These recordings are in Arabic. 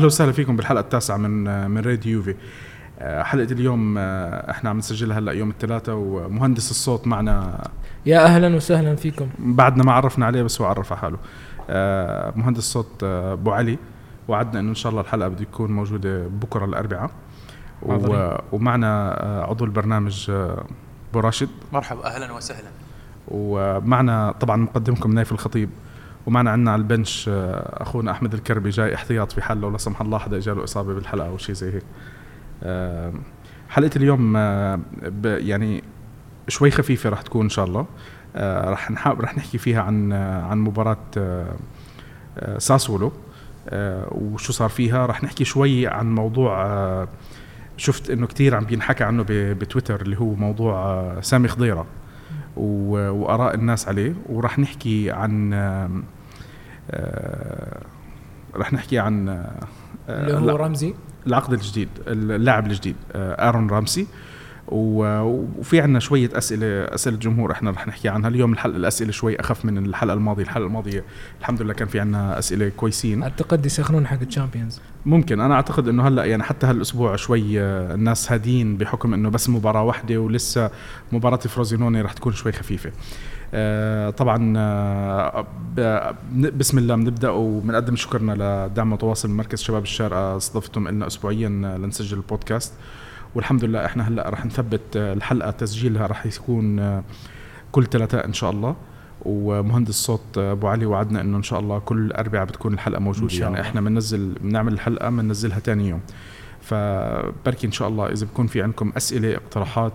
أهلا وسهلا فيكم بالحلقة التاسعة من من راديو يوفي آه، حلقة اليوم آه، إحنا عم نسجلها هلأ يوم الثلاثاء ومهندس الصوت معنا. يا أهلا وسهلا فيكم. بعدنا ما عرفنا عليه بس هو عرف على حاله. آه، مهندس الصوت آه، أبو علي. وعدنا إنه إن شاء الله الحلقة بده تكون موجودة بكرة الأربعاء. و-. ومعنا عضو البرنامج أبو راشد. مرحبا أهلا وسهلا. ومعنا طبعا مقدمكم نايف الخطيب. ومعنا عندنا على البنش آه، أخونا أحمد الكربي جاي احتياط في حال لو لا سمح الله حدا اجى له إصابة بالحلقة أو شيء زي هيك. حلقة اليوم آه، يعني شوي خفيفة راح تكون إن شاء الله. آه، راح نحاول راح نحكي فيها عن عن مباراة ساسولو. وشو صار فيها. راح نحكي شوي عن موضوع شفت إنه كثير عم بينحكى عنه بتويتر اللي هو موضوع سامي خضيرة. وآراء الناس عليه. وراح نحكي عن آه، راح نحكي عن آه، اللي هو رمزي. العقد الجديد اللاعب الجديد آه، آرون رامسي وفي عندنا شوية أسئلة أسئلة جمهور إحنا رح نحكي عنها. اليوم الحلقة الأسئلة شوي أخف من الحلقة الماضية. الحلقة الماضية الحمد لله كان في عندنا أسئلة كويسين. أعتقد يسخنون حق الشامبيونز. ممكن. أنا أعتقد إنه هلأ يعني حتى هالأسبوع شوي آه، الناس هادين بحكم إنه بس مباراة واحدة ولسه مباراة فروزينوني رح تكون شوي خفيفة. آه، طبعا آه، بسم الله بنبدأ وبنقدم شكرنا لدعم متواصل من مركز شباب الشارقة استضفتم لنا اسبوعيا آه، لنسجل البودكاست. والحمد لله إحنا هلأ رح نثبت آه، الحلقة تسجيلها رح يكون آه، كل ثلاثاء إن شاء الله. ومهندس صوت آه، أبو علي وعدنا إنه إن شاء الله كل اربعاء بتكون الحلقة موجودة. يعني. إحنا بننزل بنعمل الحلقة بننزلها ثاني يوم. فبركي إن شاء الله إذا بكون في عندكم أسئلة اقتراحات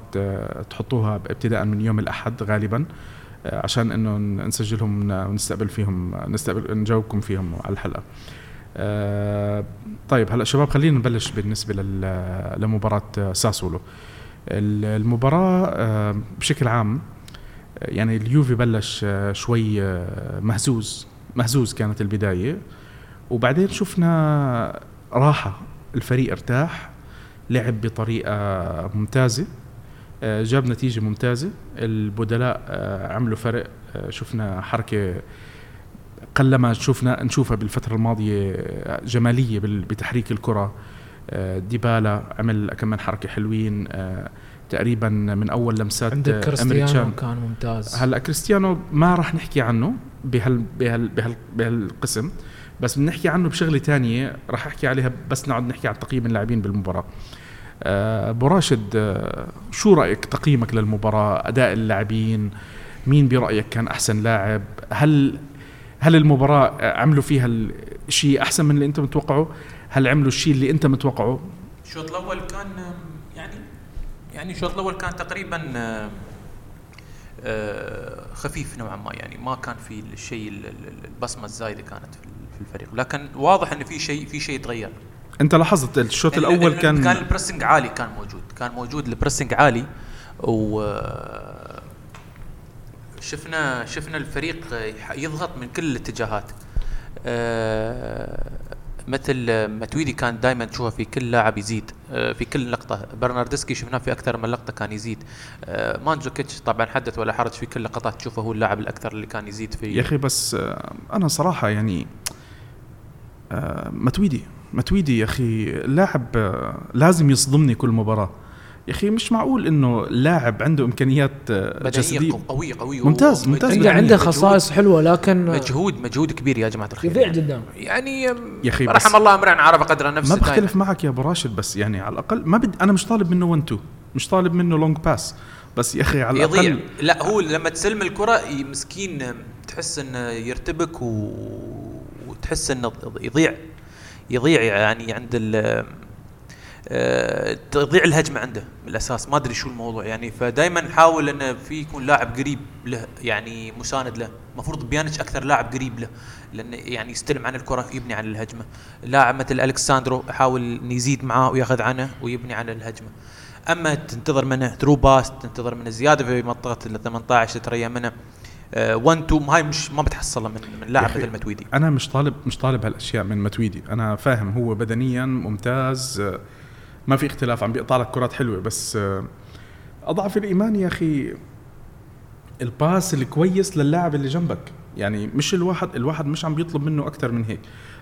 تحطوها ابتداء من يوم الأحد غالبا عشان إنه نسجلهم ونستقبل فيهم نستقبل نجاوبكم فيهم على الحلقة. طيب هلا شباب خلينا نبلش بالنسبة لل- لمباراة آه، ساسولو. ال- المباراة آه، بشكل عام آه، يعني اليوفي بلش آه، شوي آه، مهزوز مهزوز كانت البداية. وبعدين شفنا راحة الفريق ارتاح لعب بطريقة ممتازة آه، جاب نتيجة ممتازة. البدلاء آه، عملوا فرق آه، شفنا حركة قلما شفنا نشوفها بالفترة الماضية آه، جمالية بال- بتحريك الكرة. آه، ديبالا عمل كمان حركة حلوين. آه، تقريبا من أول لمسات عندك كريستيانو. كان ممتاز. هلأ كريستيانو ما راح نحكي عنه بهال بهال بهال بهالقسم بس بنحكي عنه بشغلة تانية راح أحكي عليها بس نقعد نحكي عن تقييم اللاعبين بالمباراة. أبو راشد شو رأيك تقييمك للمباراة؟ أداء اللاعبين مين برأيك كان أحسن لاعب؟ هل هل المباراة آه، عملوا فيها الشيء أحسن من اللي انت متوقعه هل عملوا الشيء اللي أنت متوقعه؟ الشوط الأول كان يعني يعني الشوط الأول كان تقريبا آم، آه، خفيف نوعا ما يعني ما كان في الشيء ال- ال- البصمة الزايدة كانت في ال- في الفريق. لكن واضح إن في شيء في شيء تغير. أنت لاحظت الشوط ال- الأول ال- كان كان ال pressing عالي كان موجود. كان موجود ال pressing عالي و شفنا شفنا الفريق يضغط من كل الاتجاهات. آه، مثل ماتويدي كان دائما تشوفه في كل لاعب يزيد. آه، في كل لقطة. برنارديسكي شفناه في أكثر من لقطة كان يزيد. آه، مانجوكيتش طبعا حدث ولا حرج في كل لقطات تشوفه هو اللاعب الأكثر اللي كان يزيد في يا أخي بس أنا صراحة يعني متويدي متويدي يا أخي لاعب لازم يصدمني كل مباراة. يا أخي مش معقول إنه لاعب عنده إمكانيات آه، بدنية جسدية. قو- قوية قوية. ممتاز- ممتاز. عنده. عنده مجهود- خصائص حلوة لكن مجهود مجهود كبير يا جماعة الخير. يضيع قدام يعني يا بس- رحم الله امرئ عرف قدر نفسه ما بختلف معك يا أبو راشد بس يعني على الأقل ما بد أنا مش طالب منه 1 2 مش طالب منه long pass بس يا أخي على يضيع. الأقل لا هو لما تسلم الكرة مسكين تحس إنه يرتبك و... وتحس إنه يضيع يضيع يعني عند ال تضيع الهجمة عنده بالأساس. ما أدري شو الموضوع. يعني فدائما نحاول إنه في يكون لاعب قريب له يعني مساند له. المفروض بيانيتش أكثر لاعب قريب له لأنه يعني يستلم عن الكرة يبني عن الهجمة. لاعب مثل ألكساندرو يحاول يزيد معاه ويأخذ عنه ويبني عن الهجمة. أما تنتظر منه through pass تنتظر منه زيادة في منطقة ال 18 تريد منه 1 2 هاي مش ما بتحصلها من من لاعب مثل ماتويدي. أنا مش طالب مش طالب هالأشياء من ماتويدي. أنا فاهم هو بدنيا ممتاز آه، ما في اختلاف عم بيقطع لك كرات حلوة بس آه، أضعف الإيمان يا أخي ال pass الكويس للاعب اللي جنبك. يعني مش الواحد الواحد مش عم بيطلب منه أكثر من هيك.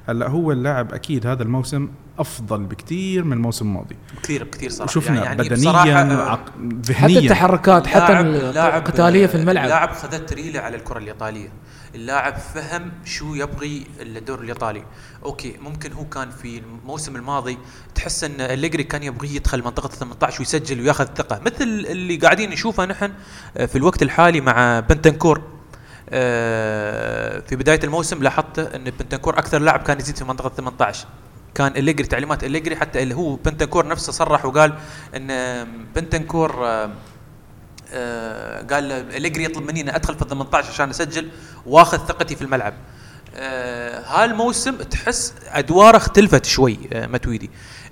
هلا هو اللاعب أكيد هذا الموسم أفضل بكثير من الموسم الماضي. كثير كثير صراحة. شفنا يعني بدنيا بصراحة، عق... حتى ذهنيا. التحركات حتى اللاعب- القتالية في الملعب. اللاعب خذت رجله على الكرة الإيطالية. اللاعب فهم شو يبغي الدور الإيطالي. okay ممكن هو كان في الموسم الماضي تحس إن أليجري كان يبغي يدخل منطقة 18 ويسجل وياخذ ثقة. مثل اللي قاعدين نشوفه نحن آه، في الوقت الحالي مع بنتنكور. آه، في بداية الموسم لاحظت إن بنتنكور أكثر لاعب كان يزيد في منطقة 18 كان أليجري تعليمات أليجري حتى اللي هو بنتنكور نفسه صرح وقال إن بنتنكور آه، آه، قال أليجري يطلب مني إني أدخل في ال 18 عشان أسجل وآخذ ثقتي في الملعب. آه هالموسم تحس أدواره اختلفت شوي آه متويدي.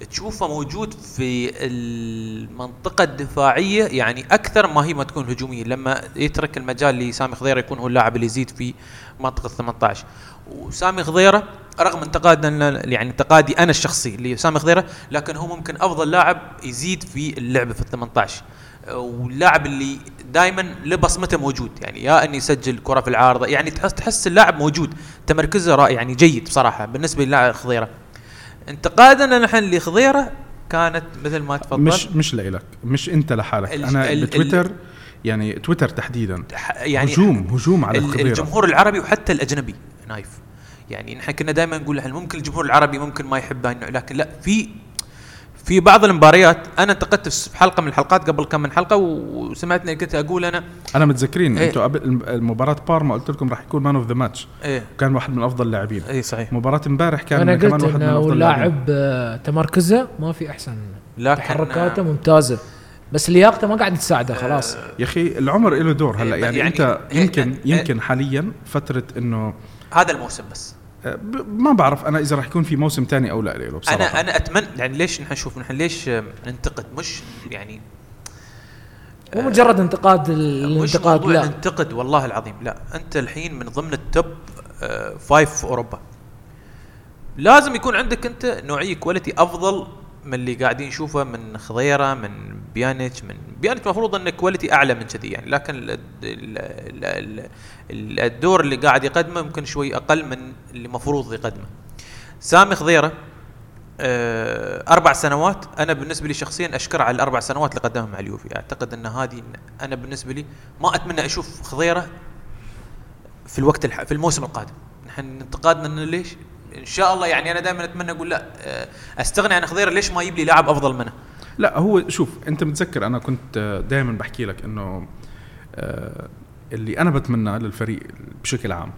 تشوفه موجود في المنطقة الدفاعية يعني أكثر ما هي ما تكون هجومية. لما يترك المجال لسامي خضيرة يكون هو اللاعب اللي يزيد في منطقة 18 وسامي خضيرة رغم انتقادنا يعني انتقادي أنا الشخصي لسامي خضيرة لكن هو ممكن أفضل لاعب يزيد في اللعبه في ال 18 واللاعب اللي دائما له بصمته موجود. يعني يا انه يسجل كرة في العارضة يعني تحس تحس اللاعب موجود. تمركزه رائع يعني جيد بصراحة. بالنسبة للاعب خضيرة. انتقادنا نحن لخضيره كانت مثل ما تفضل. مش مش لإلك. مش أنت لحالك. ال- أنا ال- بتويتر يعني تويتر تحديدا. يعني هجوم هجوم على ال- خضيرة الجمهور العربي وحتى الأجنبي نايف. يعني نحن كنا دائما نقول ممكن الجمهور العربي ممكن ما يحب هاي النوع لكن لا في في بعض المباريات أنا انتقدت في حلقة من الحلقات قبل كم من حلقة وسمعتني كنت أقول أنا أنا متذكرين إيه. أنتوا قبل المباراة بارما قلت لكم راح يكون man of the match إيه. كان واحد من أفضل اللاعبين. اي صحيح. مباراة امبارح كان أنا كمان قلت واحد من أفضل اللاعبين. لاعب آه، تمركزه ما في أحسن لكن تحركاته ممتازة. بس لياقته ما قاعد تساعده خلاص. يا أخي العمر له دور هلا. إيه، يعني, يعني- أنت إيه، يمكن إيه. يمكن حاليا فترة إنه هذا الموسم بس. آه، ما بعرف أنا إذا راح يكون في موسم تاني أو لا له بصراحة. أنا أنا اتمنى يعني ليش نحن نشوف نحن ليش آه، ننتقد؟ مش يعني مو مجرد انتقاد مش الانتقاد لا. ننتقد والله العظيم لا. أنت الحين من ضمن ال top آه، five في أوروبا. لازم يكون عندك أنت نوعية quality أفضل من اللي قاعدين نشوفه من خضيرة من بيانيتش من بيانيتش المفروض انه quality أعلى من كذي يعني لكن ال- ال- ال- ال- الدور اللي قاعد يقدمه ممكن شوي أقل من اللي المفروض يقدمه. سامي خضيرة آه، أربع سنوات. أنا بالنسبة لي شخصيا اشكر على الأربع سنوات اللي قدمها مع اليوفي. أعتقد إن هذه أنا بالنسبة لي ما أتمنى أشوف خضيرة في الوقت الح... في الموسم القادم. نحن انتقادنا انه ليش؟ إن شاء الله يعني أنا دائما أتمنى أقول لا آه، أستغني عن خضيرة ليش ما يجيب لي لاعب أفضل منه لا هو شوف أنت متذكر أنا كنت دائما بحكي لك إنه آه، اللي أنا بتمناه للفريق بشكل عام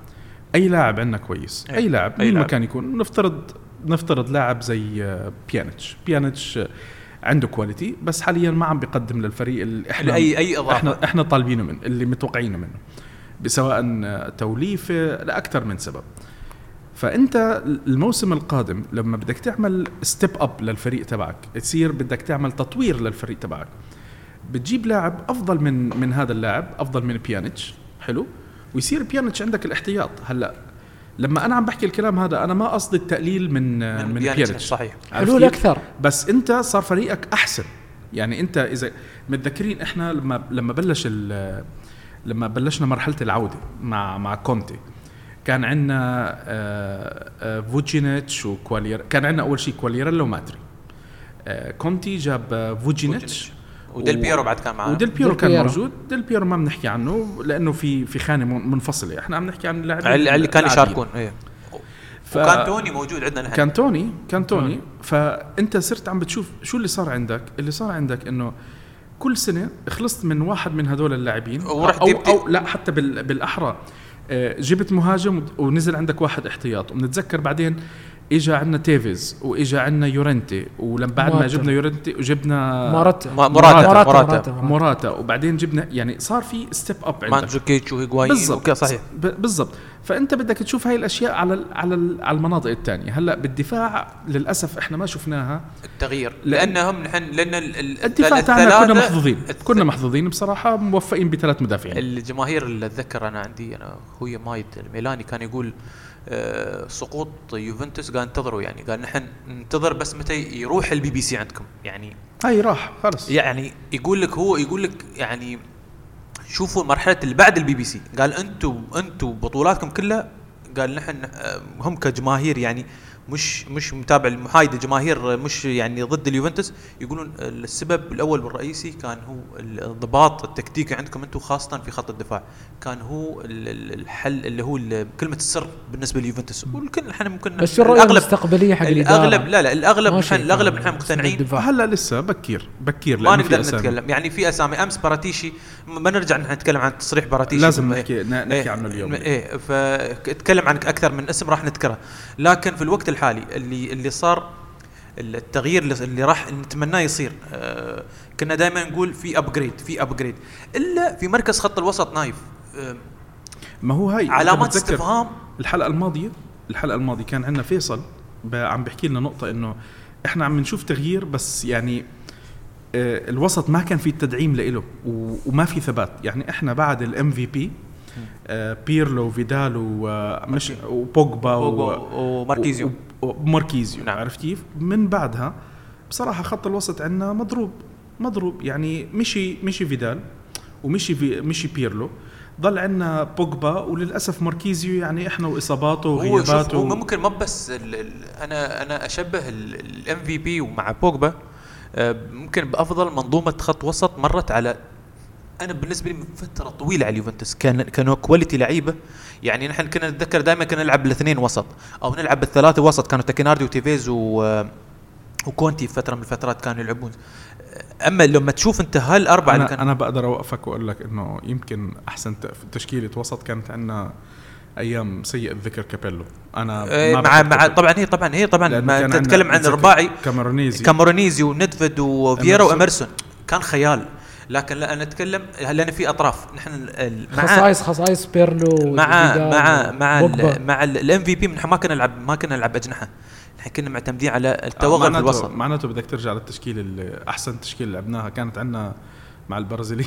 أي لاعب عندنا كويس أي. أي لاعب مين ما. كان يكون نفترض نفترض لاعب زي آه، بيانيتش بيانيتش آه، عنده quality بس حاليا ما عم بيقدم للفريق اللي إحنا أي اي إضافة إحنا إحنا طالبينه منه اللي متوقعينه منه سواء توليفة لأكثر من سبب فأنت الموسم القادم لما بدك تعمل step up للفريق تبعك تصير بدك تعمل تطوير للفريق تبعك بتجيب لاعب أفضل من من هذا اللاعب أفضل من بيانيتش حلو؟ ويصير بيانيتش عندك الاحتياط. هلأ لما أنا عم بحكي الكلام هذا أنا ما قصدي التقليل من من, من بيانيتش، صحيح. حلو؟ أكثر. بس أنت صار فريقك أحسن. يعني أنت إذا متذكرين إحنا لما لما بلش ال- لما بلشنا مرحلة العودة مع مع كونتي. كان عندنا آه، آه، فوتشينيتش وكوالياريلا كان عندنا أول شيء كوالياريلا وماتري آه، كونتي جاب فوتشينيتش وديل بيرو بعد كان معاه وديل بيرو كان بيرو. موجود. ديل بيرو ما بنحكي عنه لأنه في في خانة من- منفصلة. إحنا عم نحكي عن اللاعبين اللي كانوا. يشاركون إيه. ف- وكان توني موجود عندنا نحن. كان توني كان توني. فأنت صرت عم بتشوف شو اللي صار عندك؟ اللي صار عندك إنه كل سنة خلصت من واحد من هدول اللاعبين ورحت أو, أو لا حتى بال بالأحرى. جبت مهاجم ونزل عندك واحد احتياط. وبنتذكر بعدين اجى عندنا تيفيز واجى عندنا يورنتي ولما بعد ما. جبنا يورنتي وجبنا موراتا موراتا موراتا موراتا وبعدين جبنا يعني صار في step up عندك. ماندزوكيتش وهيغوايين بالضبط صحيح. بالضبط. فأنت بدك تشوف هاي الأشياء على ال على ال على المناطق الثانية هلأ بالدفاع للأسف إحنا ما شفناها. التغيير. لأنهم نحن لأن ال- ال- الدفاع تاعنا كنا محظوظين. كنا محظوظين بصراحة موفقين بثلاث مدافعين. الجماهير اللي أتذكر أنا عندي أنا أخوي مايد الميلاني كان يقول آه، سقوط يوفنتوس قال انتظروا يعني. قال نحن ننتظر بس متى يروح البي بي سي عندكم. يعني هاي راح خلص. يعني يقول لك هو يقول لك يعني شوفوا مرحلة اللي بعد البي بي سي قال أنتم أنتم بطولاتكم كلها قال نحن آه، هم كجماهير يعني مش مش متابع المحايد الجماهير مش يعني ضد اليوفنتوس. يقولون السبب الأول والرئيسي كان هو الضباط التكتيكي عندكم أنتم خاصة في خط الدفاع. كان هو ال- ال- الحل اللي هو ال- كلمة السر بالنسبة لليوفنتوس والكل إحنا ممكن بس شو الرؤية المستقبلية حق الاغلب لا لا الأغلب نحن شيء الأغلب نحن مقتنعين. هلا لسه بكير بكير ما نقدر. نتكلم. يعني في أسامي. أمس باراتيشي ما نرجع نحن نتكلم عن تصريح باراتيشي. لازم إيه. نحكي نحكي إيه، عنه اليوم. إيه. فتكلم عن أكثر من اسم راح نذكره. لكن في الوقت الحالي اللي اللي صار التغيير اللي- راح نتمناه يصير آه كنا دائما نقول في upgrade في upgrade إلا في مركز خط الوسط نايف. آه ما هو هاي علامات استفهام. الحلقة الماضيه الحلقة الماضية كان عندنا فيصل عم بيحكي لنا نقطة إنه إحنا عم نشوف تغيير بس يعني الوسط ما كان في تدعيم له وما في ثبات. يعني إحنا بعد ال MVP بيرلو وفيدال ومش وبوجبا و- وماركيزيو. وماركيزيو. نعم. عرفت كيف؟ من بعدها بصراحة خط الوسط عندنا مضروب. مضروب. يعني مشي مشي فيدال ومشي في مشي بيرلو. ضل عندنا بوجبا وللأسف ماركيزيو يعني إحنا وإصاباته وغياباته هو ممكن ما بس ال ال أنا أنا أشبه ال MVP ومع بوجبا. آه، ممكن بأفضل منظومة خط وسط مرت على أنا بالنسبة لي من فترة طويلة على اليوفنتوس. كان كانوا quality لعيبة. يعني نحن كنا نتذكر دائما كنا نلعب الاثنين وسط. أو نلعب بالثلاثة وسط. كانوا تاكيناردي وديفيدز و وكونتي في فترة من الفترات كانوا يلعبون. أما لما تشوف أنت هالأربعة اللي أنا بقدر أوقفك وأقول لك إنه يمكن أحسن تشكيلة وسط كانت عندنا أيام سيء الذكر كابيلو. أنا آه، ما مع مع. طبعا هي طبعا هي طبعا ما انت تتكلم عن رباعي كامورانيزي. كامورانيزي ونيدفيد وفييرا. وإمرسون. كان خيال. لكن لا أنا أتكلم لأن في أطراف. نحن مع خصائص خصائص بيرلو مع مع مع. ال مع ال MVP نحن ما كنا نلعب ما كنا نلعب أجنحة. نحن كنا معتمدين على التوغل في معناته- الوسط. معناته بدك ترجع للتشكيله اللي أحسن تشكيله لعبناها. كانت عندنا مع البرازيلي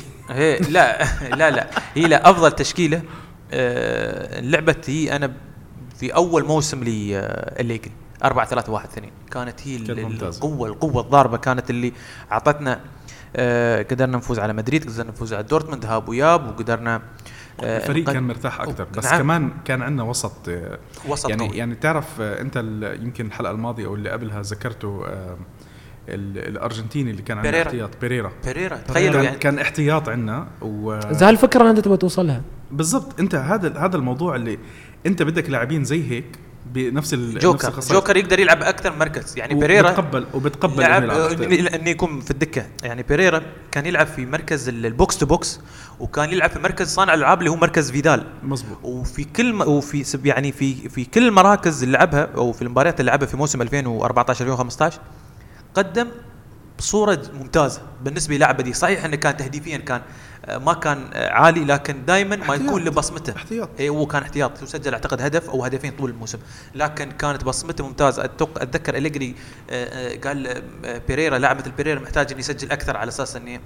لا لا لا. هي لا أفضل تشكيلة. آه، لعبت هي أنا في أول موسم لي الليجل 4 3 1 2 كانت هي. القوة القوة الضاربة كانت اللي أعطتنا آه، قدرنا نفوز على مدريد قدرنا نفوز على دورتموند هاب وياب وقدرنا آه، الفريق كان مرتاح أكثر بس نعم. كمان كان عندنا وسط آه، وسط يعني قوي. يعني تعرف أنت يمكن الحلقة الماضية أو اللي قبلها ذكرته ال- الأرجنتيني اللي كان بيريرا. احتياط بيريرا بيريرا كان, تخيلوا يعني كان احتياط عندنا اذا هالفكرة اللي أنت تبغى توصلها وبالضبط انت هذا هذا الموضوع اللي انت بدك لاعبين زي هيك بنفس ال- نفس جوكر. جوكر يقدر يلعب أكثر من مركز. يعني بيريرا وبتقبل وبتقبل لعب يلعب انه إنه يكون في الدكة. يعني بيريرا كان يلعب في مركز ال- ال box to box وكان يلعب في مركز صانع الألعاب اللي هو مركز فيدال. مزبوط وفي كل م... وفي يعني في في كل المراكز اللي لعبها أو في المباريات اللي لعبها في موسم 2014 2015 قدم بصورة ممتازة بالنسبة للاعب دي صحيح إنه كان تهديفيا كان آه، ما كان عالي لكن دائما ما. يكون له بصمته احتياط. اي هو كان احتياط وسجل أعتقد هدف أو هدفين طول الموسم لكن كانت بصمته ممتازة أتوق- أتذكر أليجري آه، آه، قال آه، بيريرا لاعب مثل بيريرا محتاج إنه يسجل أكثر على أساس إنه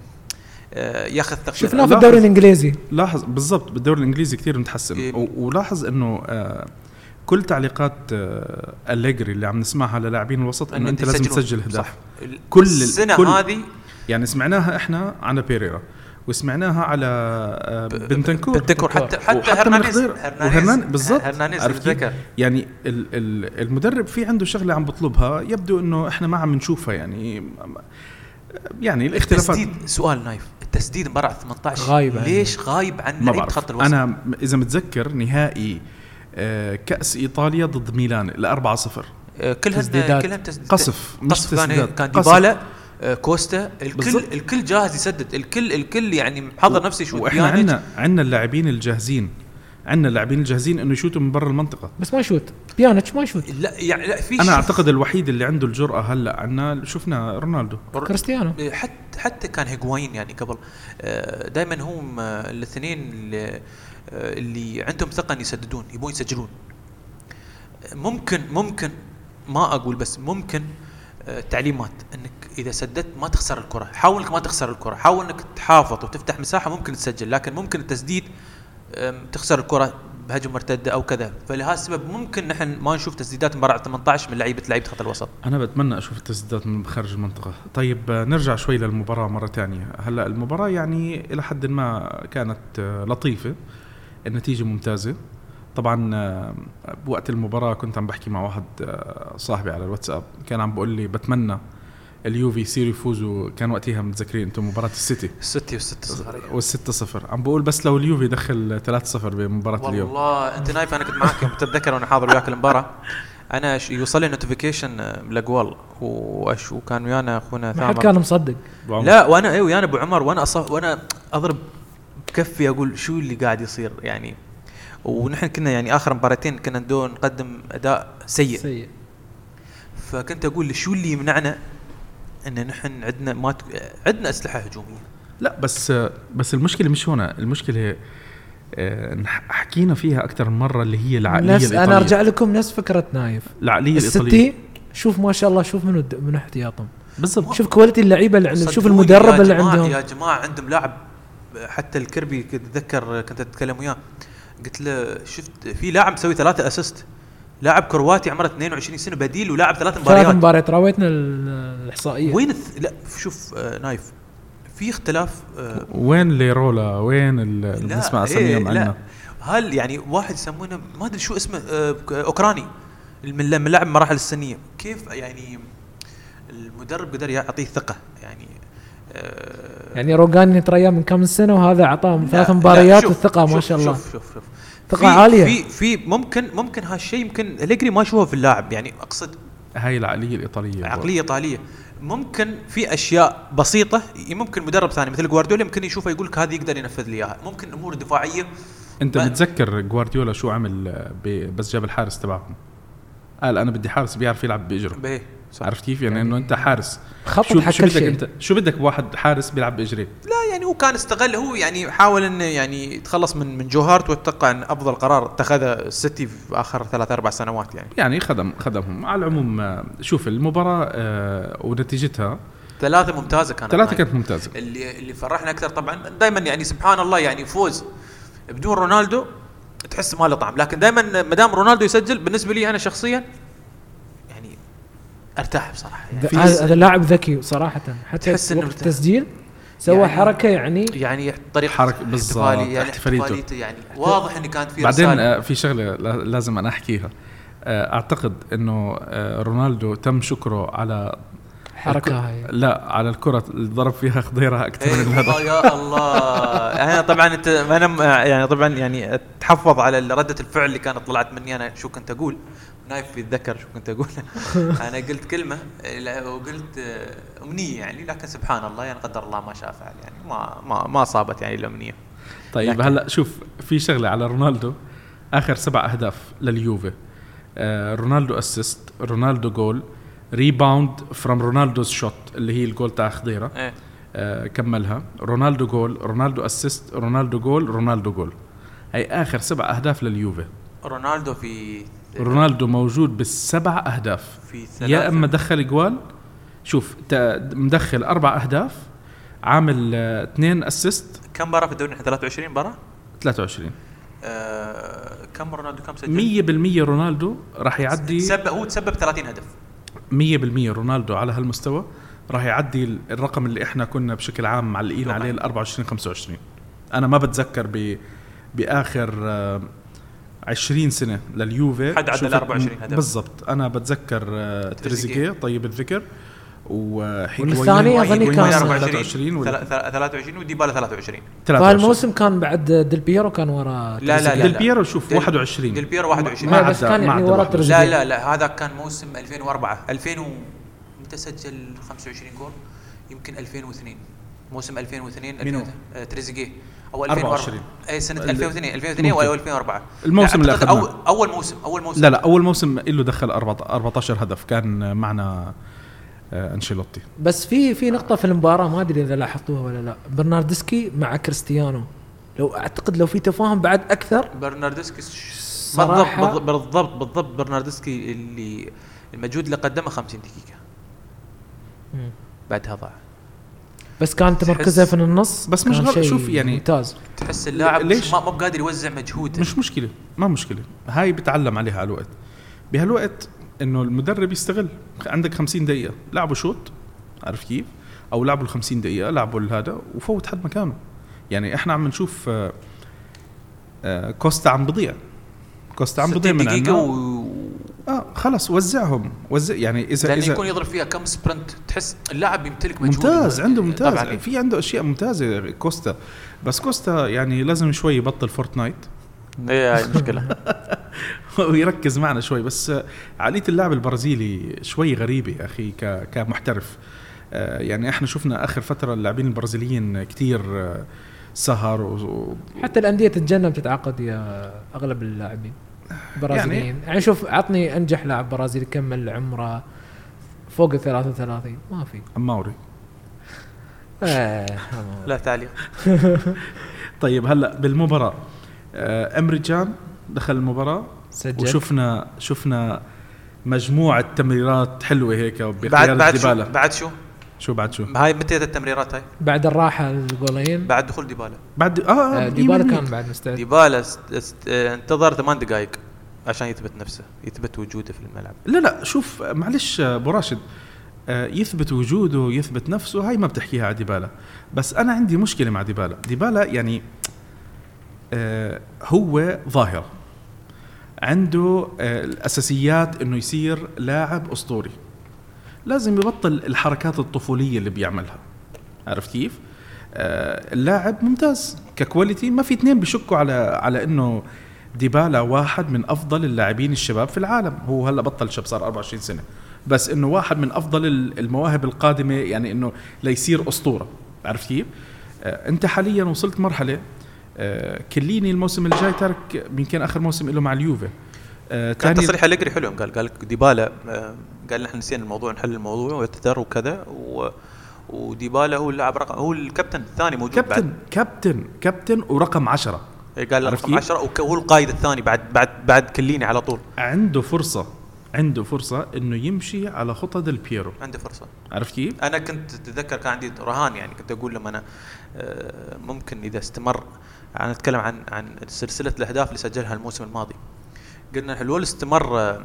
ياخذ ثقل شفناه في الدوري الإنجليزي لاحظ بالضبط بالدوري الإنجليزي كثير متحسن إيه. ولاحظ إنه آه كل تعليقات آه أليجري اللي عم نسمعها للاعبين الوسط إنه أنت لازم. تسجل اهداف صح. كل- السنة هذه يعني سمعناها إحنا على بيريرا وسمعناها على آه بنتنكور. بنتنكور حتى حتى هرنانيز. وهرنان بالضبط. هرنانيز يعني ال ال المدرب في عنده شغلة عم بطلبها. يبدو إنه إحنا ما عم نشوفها يعني. يعني الاختلافات التسديد سؤال نايف. التسديد مباراة 18 غايب عنه. ليش غايب عن ما لعيبة بعرف. خط الوسط؟ أنا إذا متذكر نهائي آه، كأس إيطاليا ضد ميلان ال 4 0 آه، كلهن تسديدات. كلهن تسديد قصف مش قصف كان تسديدات. كان قصف. ديبالا. كوستا. الكل بالضبط. الكل جاهز يسدد. الكل الكل يعني محضر نفسه يشوت وإحنا بيانيتش. عندنا عندنا اللاعبين الجاهزين. عندنا اللاعبين الجاهزين إنه يشوتوا من برا المنطقة. بس ما يشوت. بيانيتش ما يشوت. لا يعني لا في أنا أعتقد الوحيد اللي عنده الجرأة هلأ عنا شفنا رونالدو. كريستيانو. حتى حتى كان هيغوايين يعني قبل. دائما هم آه، الاثنين اللي, آه، اللي عندهم ثقة ان يسددون يبون يسجلون. ممكن ممكن ما أقول بس ممكن آه، تعليمات. إنك إذا سددت ما تخسر الكرة. حاول إنك ما تخسر الكرة. حاول إنك تحافظ وتفتح مساحة ممكن تسجل لكن ممكن التسديد تخسر الكرة بهجمة مرتدة أو كذا. فلهذا السبب ممكن نحن ما نشوف تسديدات مباراة 18 من لعيبه لعيبة خط الوسط. أنا بتمنى أشوف التسديدات من خارج المنطقة. طيب آه، نرجع شوي للمباراة مرة ثانية هلأ المباراة يعني إلى حد ما كانت آه، لطيفة. النتيجة ممتازة. طبعا آه، بوقت المباراة كنت عم بحكي مع واحد آه، صاحبي على الواتساب. كان عم بقول لي بتمنى اليوفي يصيروا يفوزوا. كان وقتها متذكرين أنتم مباراة السيتي؟ الستي والست صغيرة والستة صفر. عم بقول بس لو اليوفي دخل 3 صفر بمباراة اليوم. والله انت نايف أنا كنت معك يوم تتذكر وأنا حاضر وياك المباراة. أنا ش- يوصل لي notification من الاقوال وأش- وكان ويانا أخونا ما حد ثامر كان مصدق. لا وأنا اي ويانا أبو عمر. وأنا أصف وأنا أضرب بكفي أقول شو اللي قاعد يصير يعني. ونحن كنا يعني آخر مباراتين كنا ندو نقدم أداء سيء. سيء. فكنت أقول شو اللي يمنعنا إن نحن عندنا ما ت- عندنا أسلحة هجومية. لا بس بس المشكلة مش هنا. المشكلة آه، حكينا فيها أكثر من مرة اللي هي العقلية نفس الإيطالية. أنا أرجع لكم نفس فكرة نايف. العقلية الإيطالية. الستي شوف ما شاء الله شوف منو منو احتياطهم. بالضبط. شوف quality اللعيبة اللي عندهم شوف المدرب اللي جماعة عندهم. يا جماعة عندهم لاعب حتى الكربي كنت أتذكر كنت أتكلم وياه. قلت له شفت في لاعب مسوي ثلاثة assist لاعب كرواتي عمره 22 سنة بديل ولاعب ثلاث ثلاث مباريات مباريات راويتنا ال- الإحصائية. وين الث... لا شوف آه نايف في اختلاف آه وين ليرولا؟ وين ال- اللي بنسمع إيه اساميهم لا. عندنا هل يعني واحد يسمونه ما أدري شو اسمه آه أوكراني من لاعب المراحل السنية. كيف يعني المدرب قدر يعطيه ثقة؟ يعني آه يعني روجاني تريا من كم سنة وهذا أعطاهم لا، ثلاث لا، مباريات والثقه ما شاء الله. شوف شوف شوف. ثقة في- عالية. في في ممكن ممكن هالشيء يمكن اليجري ما يشوفه في اللاعب. يعني أقصد هاي العقلية الإيطالية. عقلية إيطالية. ممكن في أشياء بسيطة ممكن مدرب ثاني مثل جوارديولا يمكن يشوفه يقول لك هذه يقدر ينفذ لي إياها. ممكن الأمور الدفاعيه أنت ما- بتذكر جوارديولا شو عمل ب- بس جاب الحارس تبعهم. قال أنا بدي حارس بيعرف يلعب بإجره. بإيه؟ صح. عرفت كيف؟ يعني إنه أنت حارس. خطط شو شو بدك شيء. أنت؟ شو بدك بواحد حارس بيلعب باجريه لا يعني هو كان استغل هو يعني حاول إنه يعني يتخلص من من جوهارت واتوقع إن أفضل قرار اتخذه السيتي في آخر ثلاث أربع سنوات يعني. يعني خدم خدمهم. على العموم آه، شوف المباراة آه، ونتيجتها ثلاثة ممتازة كانت ثلاثة معي. كانت ممتازة. اللي اللي فرحنا أكثر طبعا دائما يعني سبحان الله يعني فوز بدون رونالدو تحس ما له طعم. لكن دائما ما دام رونالدو يسجل بالنسبة لي أنا شخصيا يعني أرتاح بصراحة. يعني, هذا هذا لاعب ذكي صراحة. حتى تحس إنه وقت التسجيل سوى يعني- حركة يعني يعني طريقة حركة بالضبط، احتفالي يعني احتفاليته. احتفاليته يعني واضح ان كانت في بعدين رسالة. آه، في شغلة لا- لازم أنا أحكيها. آه، أعتقد إنه آه، رونالدو تم شكره على حركة هاي. لا على الكرة اللي ضرب فيها خضيرة أكثر إيه من والله الهدف يا الله. أنا طبعا انت أنا يعني طبعا يعني أتحفظ على ردة الفعل اللي كانت طلعت مني أنا شو كنت أقول. نايف يتذكر شو كنت أقول. أنا قلت كلمة وقلت آه، أمنية يعني لكن سبحان الله يعني قدر الله ما شاء فعل يعني ما ما ما صابت يعني الأمنية. طيب هلا شوف في شغلة على رونالدو آخر سبع أهداف لليوفي. آه، رونالدو assist رونالدو goal rebound from Ronaldo's shot اللي هي الجول تاع خضيرة. إيه. آه، كملها. رونالدو جول رونالدو assist رونالدو جول رونالدو جول هي آخر سبع أهداف لليوفي. رونالدو في رونالدو موجود بالسبع أهداف. في يا إما دخل جوال شوف مدخل أربع أهداف عامل آه، اثنين assist كم مباراة في الدوري؟ نحن 23 مباراة؟ 23 آه كم رونالدو؟ كم سجل 100% رونالدو راح يعدي 100% تسبب هو تسبب 30 هدف. رونالدو على هالمستوى راح يعدي ال- الرقم اللي إحنا كنا بشكل عام معلقين. عليه ال 24 25 أنا ما بتذكر ب بآخر آه، 20 سنة لليوفي حد عدى ال 24 هدف. بالضبط أنا بتذكر آه، تريزيجيه. طيب الذكر والثاني أظني كان 23 ولا 23 وديبالا 23 23 فهالموسم كان بعد ديل بيرو كان ورا لا، لا، تريزيجيه. ديل بيرو شوف ديل- 21 ديل بيرو 21 ما بس عدى- كان ما يعني عدى ورا 21. تريزيجيه. لا لا لا هذا كان موسم 2004 2000 و... متى سجل 25 جول يمكن 2002 موسم 2002 مين هو؟ 2000 آه، تريزيجيه. أو 2004 24. اي سنة ال- 2002 2002 ممكن. أو 2004 الموسم اللي أخذناه. أول, أول موسم أول موسم. لا لا أول موسم له دخل 14 هدف. كان معنا آه، أنشيلوتي. بس في في نقطة في المباراة ما أدري إذا لاحظتوها ولا لا. برناردسكي مع كريستيانو. لو أعتقد لو في تفاهم بعد أكثر. برناردسكي صراحة- بالضبط بالضبط بالضبط برناردسكي اللي المجهود اللي قدمه 50 دقيقة. بعدها ضاع. بس كان تمركزه تحس- في النص بس مش غلط، شوف يعني- ممتاز. تحس اللاعب ليش؟ ما مو بقادر يوزع مجهوده. مش مشكلة ما مشكلة. هاي بتعلم عليها على الوقت. بهالوقت إنه المدرب يستغل. عندك 50 دقيقة لعبوا شوط عارف كيف؟ أو لعبوا ال 50 دقيقة لعبوا هذا وفوت حد مكانه. يعني إحنا عم نشوف آه، آه، كوستا عم بضيع. كوستا عم 60 بضيع من و... آه خلص وزعهم. وزع يعني اذا لأن اذا يكون يضرب فيها كم sprint تحس اللاعب يمتلك مجهود. ممتاز عنده ممتاز. طبعا. في عنده أشياء ممتازة كوستا. بس كوستا يعني لازم شوي يبطل فورتنايت إيه هاي المشكلة. ويركز معنا شوي. بس عقلية اللاعب البرازيلي شوي غريبة يا أخي ك- كمحترف. آه، يعني إحنا شفنا آخر فترة اللاعبين البرازيليين كتير آه، سهر و- و- حتى الأندية تتجنب تتعاقد يا أغلب اللاعبين. برازيليين. يعني, يعني شوف عطني أنجح لاعب برازيلي كمل عمره فوق ال 33 ما في. ماوري آه لا تعليق طيب هلا بالمباراة. آه، امريكان دخل المباراة سجل. وشفنا شفنا مجموعة تمريرات حلوة هيك بعد بخيار بعد شو؟ بعد شو؟ شو بعد شو؟ هاي متى التمريرات هاي؟ بعد الراحة الجولين. بعد دخول ديبالا. بعد آه, آه آه ديبالا كان. بعد مستعد. ديبالا است... است... انتظر ثمان دقائق عشان يثبت نفسه يثبت وجوده في الملعب. لا لا شوف معلش آه، أبو راشد آه، يثبت وجوده يثبت نفسه هاي ما بتحكيها على ديبالا. بس أنا عندي مشكلة مع ديبالا. ديبالا يعني آه، هو ظاهره عنده آه، الأساسيات إنه يصير لاعب أسطوري. لازم يبطل الحركات الطفولية اللي بيعملها. عرفت كيف؟ آه، اللاعب ممتاز. ككواليتي ما في اثنين بيشكوا على على إنه ديبالا واحد من أفضل اللاعبين الشباب في العالم. هو هلأ بطل شاب صار 24 سنة. بس إنه واحد من أفضل ال- المواهب القادمة يعني إنه ليصير أسطورة. عرفت كيف؟ آه، أنت حاليا وصلت مرحلة آه، كليني الموسم الجاي ترك يمكن آخر موسم له مع اليوفي. آه، كان تصريح أليجري حلو قال قال ديبالا قال نحن نسينا الموضوع نحل الموضوع واعتذر وكذا و... وديبالا هو اللاعب رقم هو الكابتن الثاني موجود كابتن بعد. كابتن كابتن ورقم عشرة. إيه، قال رقم كيف؟ 10 وهو القائد الثاني بعد بعد بعد كليني على طول. عنده فرصة عنده فرصة إنه يمشي على خطى ديل بيرو عنده فرصة. عرفت كيف؟ أنا كنت تتذكر كان عندي رهان يعني كنت أقول لما أنا آه، ممكن إذا استمر أنا أتكلم عن عن سلسلة الأهداف اللي سجلها الموسم الماضي. قلنا لو استمر آه،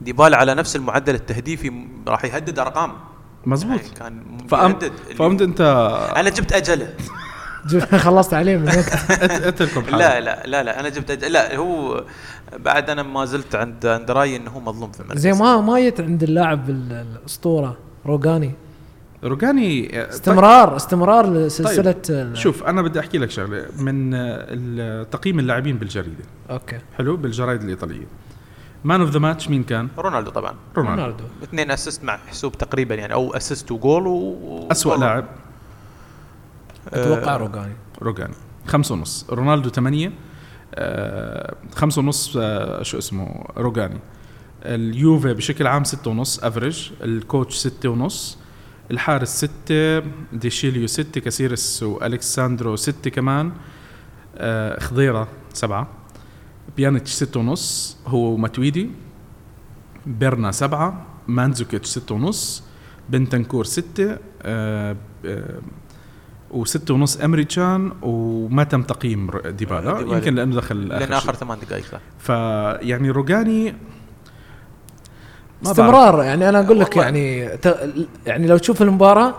ديبالا على نفس المعدل التهديفي راح يهدد أرقام. مزبوط يعني كان فأم فهمت انت أنا جبت اجله خلصت عليه من وقت اتركم لا لا لا لا أنا جبت أجله لا هو بعد أنا ما زلت عند عند رأيي إنه هو مظلوم في المركز. زي ما ما جت عند اللاعب ال- الأسطورة روجاني روجاني آه، استمرار استمرار لسلسلة ال- شوف أنا بدي أحكي لك شغلة. من آه، تقييم اللاعبين بالجريدة. أوكي. حلو؟ بالجرايد الإيطالية. man of the match مين كان؟ رونالدو طبعا. رونالدو. رونالدو. اثنين assist مع حسوب تقريبا يعني أو assist وجول و اسوء لاعب. أتوقع آه، روجاني. روجاني. خمسة ونص. رونالدو ثمانية. آه خمسة ونص آه شو اسمه؟ روجاني. اليوفي بشكل عام ستة ونص average ال coach ستة ونص. الحارس ستة. ديشيليو ستة. كاسيرس وألكساندرو ستة كمان. آه خضيرة سبعة. بيانيتش ستة ونص هو ماتويدي بيرنا سبعة مانزوكيتش ستة ونص بنتنكور ستة آه آه وستة ونص ايمري كان وما تم تقييم ديبالا, ديبالا. يمكن لأنه دخل لأن اخر آخر شيء. ثمان دقائق فيعني روجاني استمرار يعني أنا أقول لك. يعني ت... يعني لو تشوف المباراة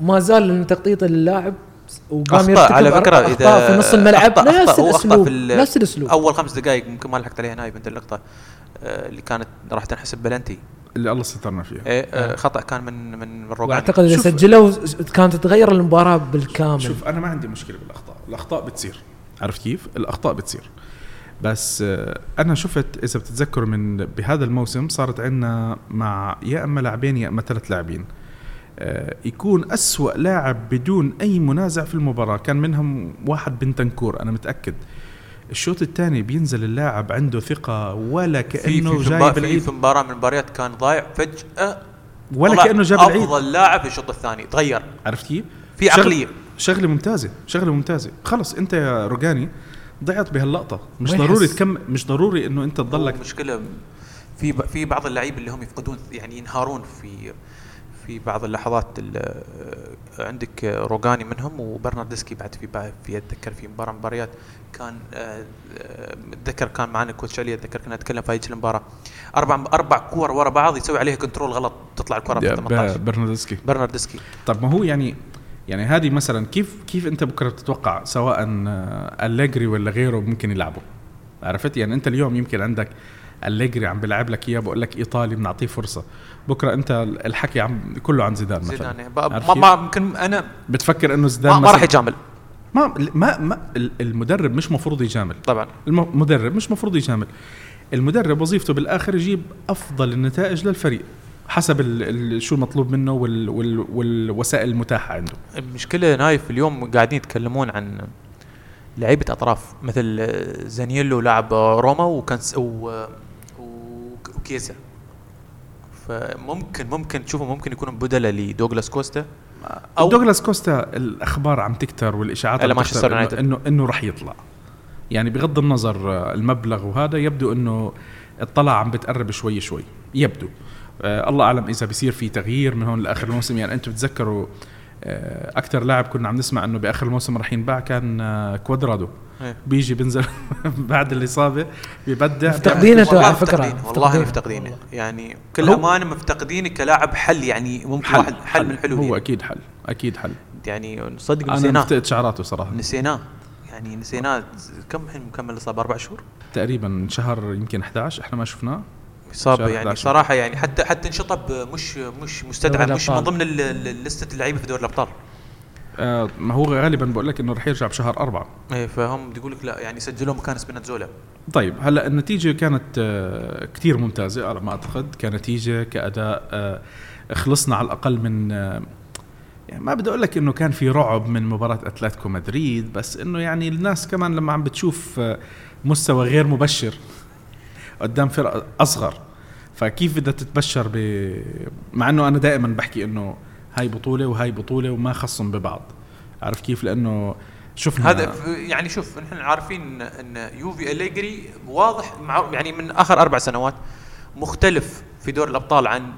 ما زال إن تغطيته للاعب وقام أخطاء يرتكب على فكرة إذا في نص الملعب أخطأ نفس أخطأ الأسلوب في نفس الأسلوب. أول خمس دقائق ممكن ما لحقت عليها نايف أنت اللقطة آه، اللي كانت راح تنحسب بلنتي. اللي الله سترنا فيها. إيه، آه، خطأ كان من من من روجاني وأعتقد إذا سجلوا كانت تتغير المباراة بالكامل. شوف أنا ما عندي مشكلة بالأخطاء. الأخطاء بتصير. عرفت كيف؟ الأخطاء بتصير. بس آه، أنا شفت إذا بتتذكروا من بهذا الموسم صارت عندنا مع يا إما لاعبين يا إما ثلاث لاعبين. آه، يكون أسوأ لاعب بدون أي منازع في المباراة. كان منهم واحد بنتنكور أنا متأكد. الشوط الثاني بينزل اللاعب عنده ثقة ولا في, في, جايب مبا- في, العيد. في مباراة من المباريات كان ضايع فجأة. ولا كأنه جاب العيد. أفضل لاعب في الشوط الثاني. تغير. عرفت كيف؟ في عقلية. شغلة ممتازة شغلة ممتازة. خلص أنت يا روجاني ضيعت بهاللقطة. مش. ضروري تكم مش ضروري إنه أنت تضلك. مشكلة. في ب- في بعض اللعيبه اللي هم يفقدون يعني ينهارون في في بعض اللحظات ال- آه، عندك آه، روجاني منهم وبرناردسكي بعد في في أتذكر في مباراة مباريات كان آه، أتذكر كان معنا كوتش علي أتذكر كنا نتكلم في هيك المباراه أربع أربع كور ورا بعض يسوي عليها كنترول غلط تطلع الكرة في 18 ب- برناردسكي. برناردسكي. طب ما هو يعني يعني هذه مثلا كيف كيف أنت بكرة بتتوقع سواء أليجري ولا غيره ممكن يلعبوا؟ عرفت؟ يعني أنت اليوم يمكن عندك أليجري عم بيلعب لك إياه بقول لك إيطالي بنعطيه فرصة. بكرة أنت الحكي عم كله عن زيدان مثلا. زيدان عارف ما؟ ما يمكن أنا بتفكر إنه زيدان ما, راح يجامل. ما ما ما المدرب مش مفروض يجامل. طبعا. المدرب مش مفروض يجامل. المدرب وظيفته بالآخر يجيب أفضل النتائج للفريق حسب ال ال شو المطلوب منه وال وال والوسائل المتاحة عنده. المشكلة نايف اليوم قاعدين يتكلمون عن لعيبة أطراف مثل زانييلو لاعب روما وكان س- و- آه، و- وكيزا. فممكن ممكن تشوفوا ممكن يكونوا بدله لدوغلاس كوستا. أو دوغلاس كوستا الأخبار عم تكتر والإشاعات عم تكتر. انه انه, إنه رح يطلع. يعني بغض النظر آه، المبلغ وهذا يبدو إنه الطلع عم بتقرب شوي شوي. يبدو. آه الله أعلم إذا بيصير في تغيير من هون لآخر الموسم. يعني أنتم بتتذكروا آه أكثر لاعب كنا عم نسمع إنه بآخر الموسم رح ينباع كان آه كوادرادو. إيه. بيجي بنزل بعد الإصابة بيبدع. مفتقدينه والله على فكرة. مفتقدين والله مفتقدين. مفتقدينه. يعني كل هو- أمانة مفتقدينه كلاعب حل يعني ممكن حل واحد حل من الحلول هو يعني, أكيد حل أكيد حل. يعني صدق أنا نسيناه. مفتقد شعراته صراحة. نسيناه. يعني نسيناه. كم الحين مكمل الاصابه أربع شهور؟ تقريبا شهر يمكن 11 إحنا ما شفناه. اصابه يعني 11. صراحة يعني حتى حتى انشطب مش مش مستدعى مش من. ضمن لستة اللعيبة في دوري الأبطال. آه ما هو غالبا بقول لك إنه رح يرجع بشهر أربعة. إيه فهم يقول لك لا يعني سجلوا مكان سبيناتزولا. طيب هلأ النتيجة كانت آه كثير ممتازة على ما أعتقد. كنتيجة كأداء آه خلصنا على الأقل من آه يعني ما بدي أقول لك إنه كان في رعب من مباراة أتلتيكو مدريد بس إنه يعني الناس كمان لما عم بتشوف آه مستوى غير مبشر. قدام فرقة أصغر. فكيف بدها تتبشر ب مع إنه أنا دائما بحكي إنه هاي بطولة وهاي بطولة وما خصهم ببعض. عارف كيف؟ لأنه شفنا هذا يعني شوف نحن عارفين إن يوفي أليجري واضح مع يعني من آخر أربع سنوات مختلف في دور الأبطال عن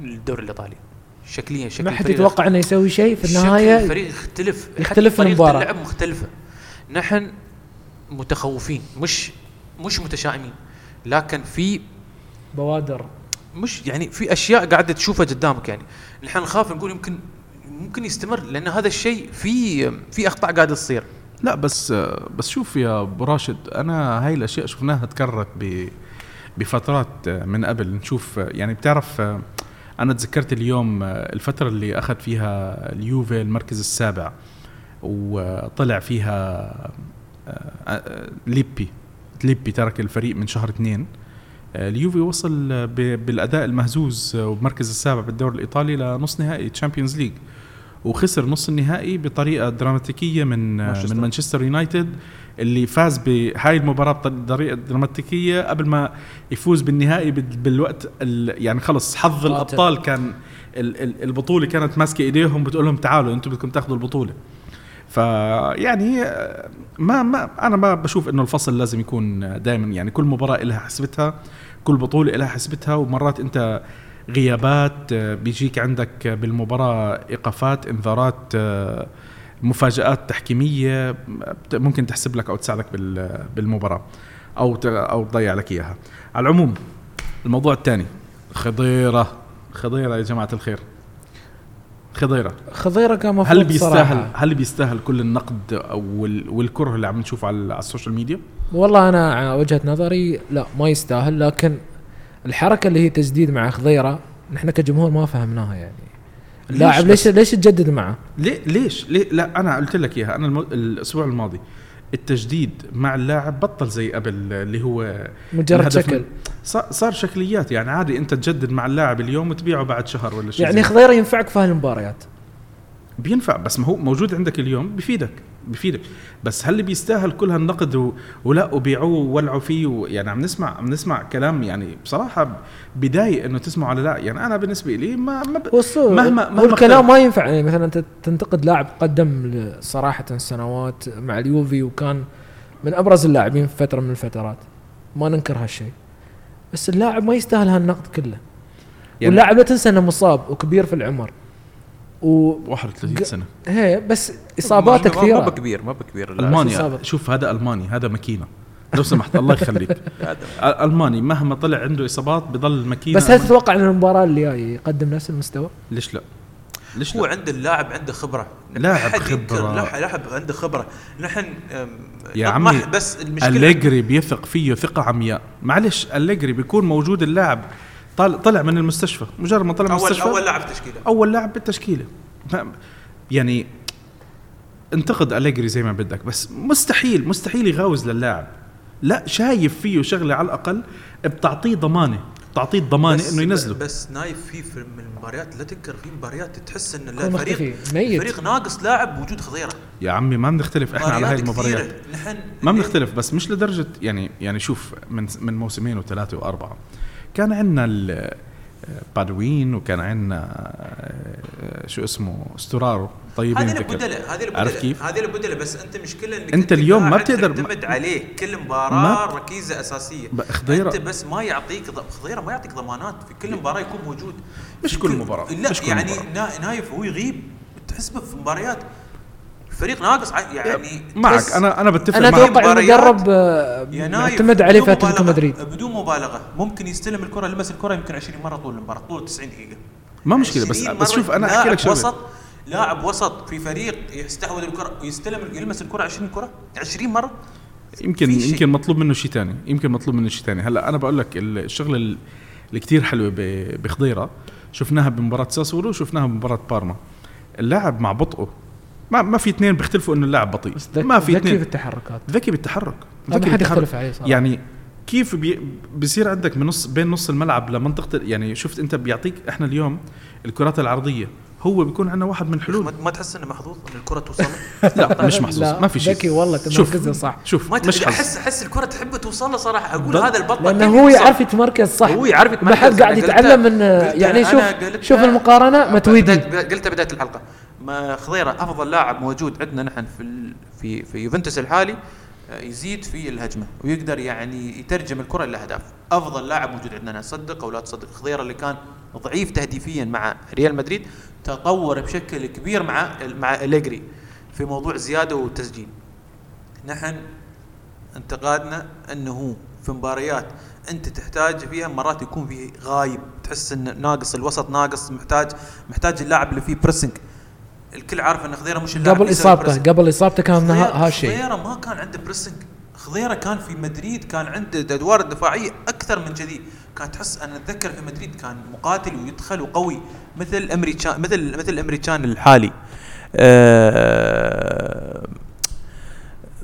الدوري الإيطالي. شكليا شكل ما حد يتوقع إنه يسوي شيء في شكل النهاية. الفريق يختلف. يختلف طريقة المباراة. اللعب مختلفة. نحن متخوفين مش مش متشائمين. لكن في بوادر. مش يعني في أشياء قاعدة تشوفها قدامك يعني. نحن نخاف نقول يمكن ممكن يستمر لأن هذا الشيء في في أخطاء قاعدة تصير. لا بس بس شوف يا أبو راشد أنا هاي الأشياء شفناها تكررت ب بفترات من قبل. نشوف يعني بتعرف أنا تذكرت اليوم الفترة اللي أخذ فيها اليوفي المركز السابع وطلع فيها ليبي. ليبي ترك الفريق من شهر اثنين اليوفي وصل ب- بالأداء المهزوز وبمركز السابع بالدوري الإيطالي لنص نهائي Champions League وخسر نص النهائي بطريقة دراماتيكية من مانشستر. من مانشستر يونايتد اللي فاز بهاي المباراة بطريقة دراماتيكية قبل ما يفوز بالنهائي بال- بالوقت ال- يعني خلص حظ. الأبطال كان ال- ال- البطولة كانت ماسكة إيديهم بتقول لهم تعالوا أنتم بدكم تاخذوا البطولة فيعني ما ما أنا ما بشوف إنه الفصل لازم يكون دائما يعني كل مباراة لها حسبتها كل بطولة لها حسبتها ومرات أنت غيابات بيجيك عندك بالمباراة إيقافات انذارات مفاجآت تحكيمية ممكن تحسب لك أو تساعدك بال- بالمباراة أو أو تضيع لك إياها. على العموم الموضوع الثاني خضيرة خضيرة يا جماعة الخير. خضيرة خضيرة كان مفروض هل بيستاهل صراحة. هل بيستاهل كل النقد أو وال- والكره اللي عم نشوفه على, ال social media؟ والله أنا على وجهة نظري لا ما يستاهل لكن الحركة اللي هي تجديد مع خضيرة نحن كجمهور ما فهمناها يعني اللاعب ليش ليش ليش تجدد معه؟ ليه ليش؟ ليه لا أنا قلت لك إياها أنا الم... الأسبوع الماضي التجديد مع اللاعب بطل زي قبل اللي هو مجرد شكل. صار شكليات يعني عادي أنت تجدد مع اللاعب اليوم وتبيعه بعد شهر ولا شيء يعني خضيره ينفعك في هالمباريات بينفع بس ما هو موجود عندك اليوم بفيدك بفيدك. بس هل بيستاهل كل هالنقد و... ولا وبيعوه وولعوا فيه و... يعني عم نسمع عم نسمع كلام يعني بصراحة بداية إنه تسمعوا ولا لا. يعني أنا بالنسبة لي ما ما ب... مهما- هو مهما الكلام. ما ينفع. يعني مثلا انت تنتقد لاعب قدم صراحة سنوات مع اليوفي وكان من أبرز اللاعبين في فترة من الفترات. ما ننكر هالشيء. بس اللاعب ما يستاهل هالنقد كله. يعني واللاعب لا تنسى إنه مصاب وكبير في العمر. و 31 ق- سنة. هي بس اصاباته ما- ما كثيرة. بكبير ما بكبير لا. الماني إصابة. شوف هذا ألماني هذا ماكينة. لو سمحت الله يخليك. ألماني مهما طلع عنده إصابات بضل ماكينة. بس هل تتوقع إن المباراة اللي جاية يقدم نفس المستوى؟ ليش لا؟ ليش هو لا؟ عند اللاعب عنده خبرة. لاعب خبرة. لاعب عنده خبرة. نحن يا عمي بس المشكلة أليجري بيثق فيه ثقة عمياء. معلش أليجري بيكون موجود اللاعب طالع طلع من المستشفى. مجرد ما طلع من المستشفى أول لاعب تشكيلة. أول لاعب بالتشكيلة. يعني انتقد أليجري زي ما بدك بس مستحيل مستحيل يغاوز للاعب. لا شايف فيه شغلة على الأقل بتعطيه ضمانة بتعطيه ضمانة بس- إنه ينزله. بس نايف في في من المباريات لا تنكر في مباريات تحس إن الفريق ميت. الفريق ناقص لاعب بوجود خضيره يا عمي ما بنختلف إحنا على هاي مباريات المباريات. نحن ما بنختلف بس مش لدرجه يعني يعني شوف من من موسمين وثلاثة وأربعة كان عندنا ال- بادوين وكان عندنا شو اسمه ستورارو طيبين هذه. البدلة هذه عارف البدله كيف؟ هذه البدلة بس أنت مشكلة إنك أنت اليوم ما بتقدر- تعتمد عليه كل مباراة ركيزة أساسية خضيرة- أنت بس ما يعطيك خضيرة ما يعطيك ضمانات في كل مباراة يكون موجود مش كل مباراة، لا مش كل يعني مباراة. نا- نايف هو يغيب تحسبه في مباريات الفريق ناقص يعني معك أنا أنا بتفق أنا أتوقع مباريات المدرب آه، معتمد عليه في بدون اتلتيكو مبالغة- مدريد. بدون مبالغة. ممكن يستلم الكرة لمس الكرة يمكن 20 مرة طول المباراة طول 90 دقيقة. ما مشكلة بس 20 بس شوف أنا أحكي لك شغلة. وسط لاعب وسط في فريق يستحوذ الكرة ويستلم يلمس الكرة 20 كرة 20 مرة؟ يمكن. يمكن مطلوب منه شيء ثاني يمكن مطلوب منه شيء ثاني هلا أنا بقول لك الشغلة ال- اللي كتير حلوة ب- بخضيرة. شفناها بمباراة ساسولو وشفناها بمباراة بارما. اللاعب مع بطئه ما ما في اثنين بيختلفوا إنه اللاعب بطيء. بس ما في ذكي في اثنين التحركات. ذكي بالتحرك. ما ذكي بالتحرك. يختلف عليه صراحة. يعني كيف بي بصير عندك من نص بين نص الملعب لمنطقة يعني شفت أنت بيعطيك إحنا اليوم الكرات العرضية. هو بيكون عندنا واحد من الحلول ما, ما تحس إنه محظوظ إن الكرة توصل؟ لا مش محظوظ. ما في شيء. ذكي والله شوف تمركزه صح. شوف ما مش احس أحس الكرة تحب توصل له صراحة. أقول هذا البطل لأنه هو؟ يعرف يتمركز صح. هو يعرف يتمركز. ما حد قاعد يتعلم من يعني شوف شوف المقارنة متويدي بداية- قلتها بداية الحلقة. ما خضيرة. أفضل لاعب موجود عندنا نحن في في في يوفنتوس الحالي آه، يزيد في الهجمة ويقدر يعني يترجم الكرة إلى أهداف. أفضل لاعب موجود عندنا صدق أو لا تصدق خضيرة اللي كان ضعيف تهديفيا مع ريال مدريد تطور بشكل كبير مع مع أليجري في موضوع زيادة وتسجيل. نحن انتقادنا إنه في مباريات أنت تحتاج فيها مرات يكون فيه غايب. تحس إن ناقص الوسط ناقص محتاج محتاج اللاعب اللي فيه بريسنج الكل عارف إن خضيرة مش قبل إصابته. قبل إصابته كان هالشيء. خضيرة ما كان عنده pressing خضيرة كان في مدريد كان عنده الادوار الدفاعيه أكثر من كذي كان تحس أنا أتذكر في مدريد كان مقاتل ويدخل وقوي مثل ايمري كان مثل مثل ايمري كان الحالي. أه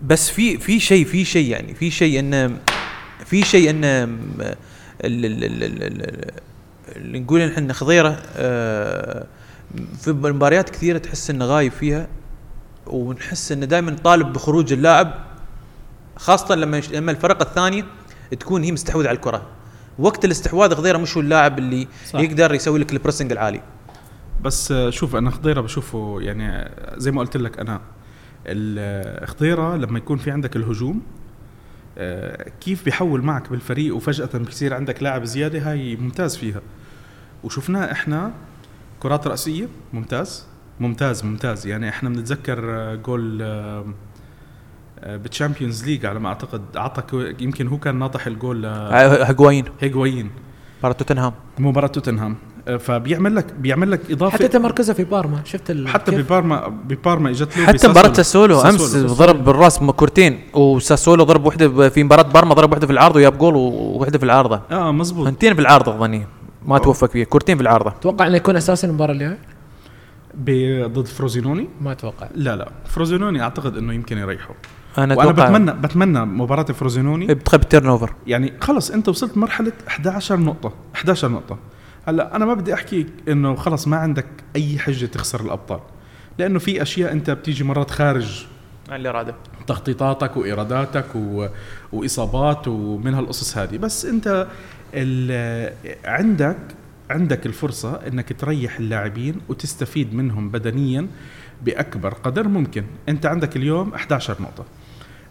بس في في شيء في شيء يعني في شيء انه في شيء انه ال- ال- ال- ال- ال- اللي نقول إحنا خضيرة آه، في مباريات كثيرة تحس إنه غايب فيها ونحس إنه دائما طالب بخروج اللاعب خاصة لما يش- لما الفرقه الثانية تكون هي مستحوذة على الكرة. وقت الاستحواذ خضيره مش هو اللاعب اللي صح. يقدر يسوي لك البريسنج العالي. بس شوف أنا خضيره بشوفه يعني زي ما قلت لك أنا الخضيره لما يكون في عندك الهجوم آه، كيف بيحول معك بالفريق وفجأة بصير عندك لاعب زيادة هاي ممتاز فيها. وشفناه إحنا كرات رأسية ممتاز. ممتاز ممتاز. يعني إحنا بنتذكر آه، جول آه، آه، بال Champions League على ما أعتقد. اعطى يمكن هو كان ناطح الجول ه- هجوايين هيغوين مباراة توتنهام. مباراة توتنهام. فبيعمل لك بيعمل لك إضافة. حتى تمركزه في بارما. شفت ال- حتى؟ ببارما ببارما إجت له حتى. مباراة ساسولو. أمس ساسولو. ضرب بالراس كورتين وساسولو ضرب واحدة ب- في مباراة بارما ضرب واحدة في العارضه وياب جول وواحده في العارضة. آه مزبوط ثنتين في العارضه ظني ما توفق فيها. كورتين في العارضة. أتوقع إنه يكون أساسي المباراة الجايه ضد فروزينوني؟ ما أتوقع. لا لا. فروزينوني أعتقد إنه يمكن يريحه. أنا وأنا بتمنى بتمنى مباراة فروزينوني. بتخيب turnover يعني خلص أنت وصلت مرحلة 11 نقطة. 11 نقطة. هلأ أنا ما بدي أحكي إنه خلص ما عندك أي حجة تخسر الأبطال. لأنه في أشياء أنت بتيجي مرات خارج عن الإرادة. تخطيطاتك وايراداتك و... وإصابات ومن هالقصص هذه. بس أنت. عندك عندك الفرصة إنك تريح اللاعبين وتستفيد منهم بدنيا بأكبر قدر ممكن. أنت عندك اليوم 11 نقطة.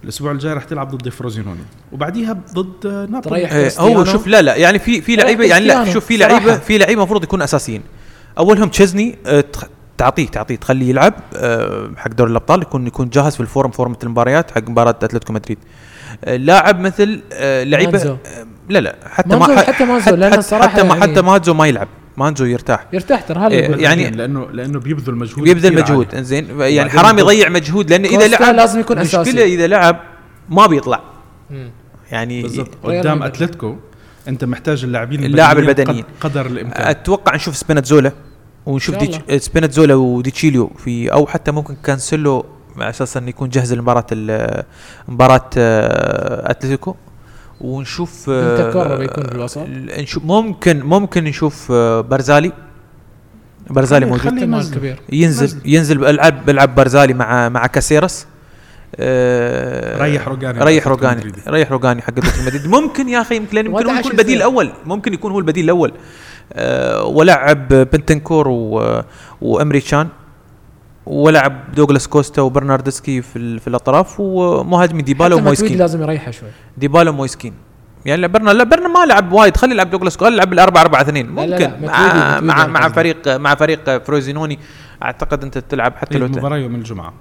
الأسبوع الجاي رح تلعب ضد فروزينوني. وبعديها ضد نابولي. تريح إيه،. هو شوف لا لا يعني في في لعيبه يعني لا شوف في لعيبه. في لعيبة المفروض يكونوا أساسيين. أولهم تشيزني آه، تعطيه تعطيه تخليه يلعب آه، حق دوري الأبطال يكون يكون جاهز في ال form فورمة المباريات حق مباراة أتلتيكو مدريد. آه، لاعب مثل لعيبه لا لا حتى ما حتى مانزو، حتى لأنه حتى, ما يعني- حتى مانزو ما يلعب مانزو يرتاح يرتاح ترى هذا إيه، يعني-. لأنه لأنه بيبذل مجهود بيبذل مجهود. إنزين يعني حرام يضيع مجهود لأنه إذا لعب لازم يكون بشكل أساسي. إذا لعب ما بيطلع مم. يعني بالضبط قدام. أتلتيكو أنت محتاج اللاعبين اللاعب البدنيين البدنيين. قد- قدر الإمكان أتوقع نشوف سبيناتزولا ونشوف ديتش سبيناتزولا وديتشيليو في أو حتى ممكن كانسيلو على أساس انه يكون جاهز لمباراة مباراة آه، أتلتيكو ونشوف آه، بنتكور بيكون بالوسط. ال- نشوف ممكن ممكن نشوف آه، برزالي برزالي موجود ينزل. كبير ينزل نزل. ينزل بلعب بلعب برزالي مع مع كاسيرس آه، ريح روجاني ريح روجاني. ريح روجاني حق اتلتيكو مدريد ممكن يا أخي يمكن يمكن هو 11 يكون البديل. الأول ممكن يكون هو البديل الأول آه، ولعب بنتنكور و- وامري تشان ولعب دوغلاس كوستا وبرناردسكي في ال- في الأطراف ومهاجمي ديبالا ومويسكين. لازم يريحه شوي. ديبالا ومويسكين. يعني برنا لا برنا ما لعب وايد. خلي يلعب دوغلاس كوستا لعب الأربعة أربعة اثنين. لا لا ممكن. لا، ماتويدي- مع ماتويدي مع مع. فريق مع فريق فروزينوني. أعتقد أنت تلعب حتى لو ت- المباراة يوم الجمعة.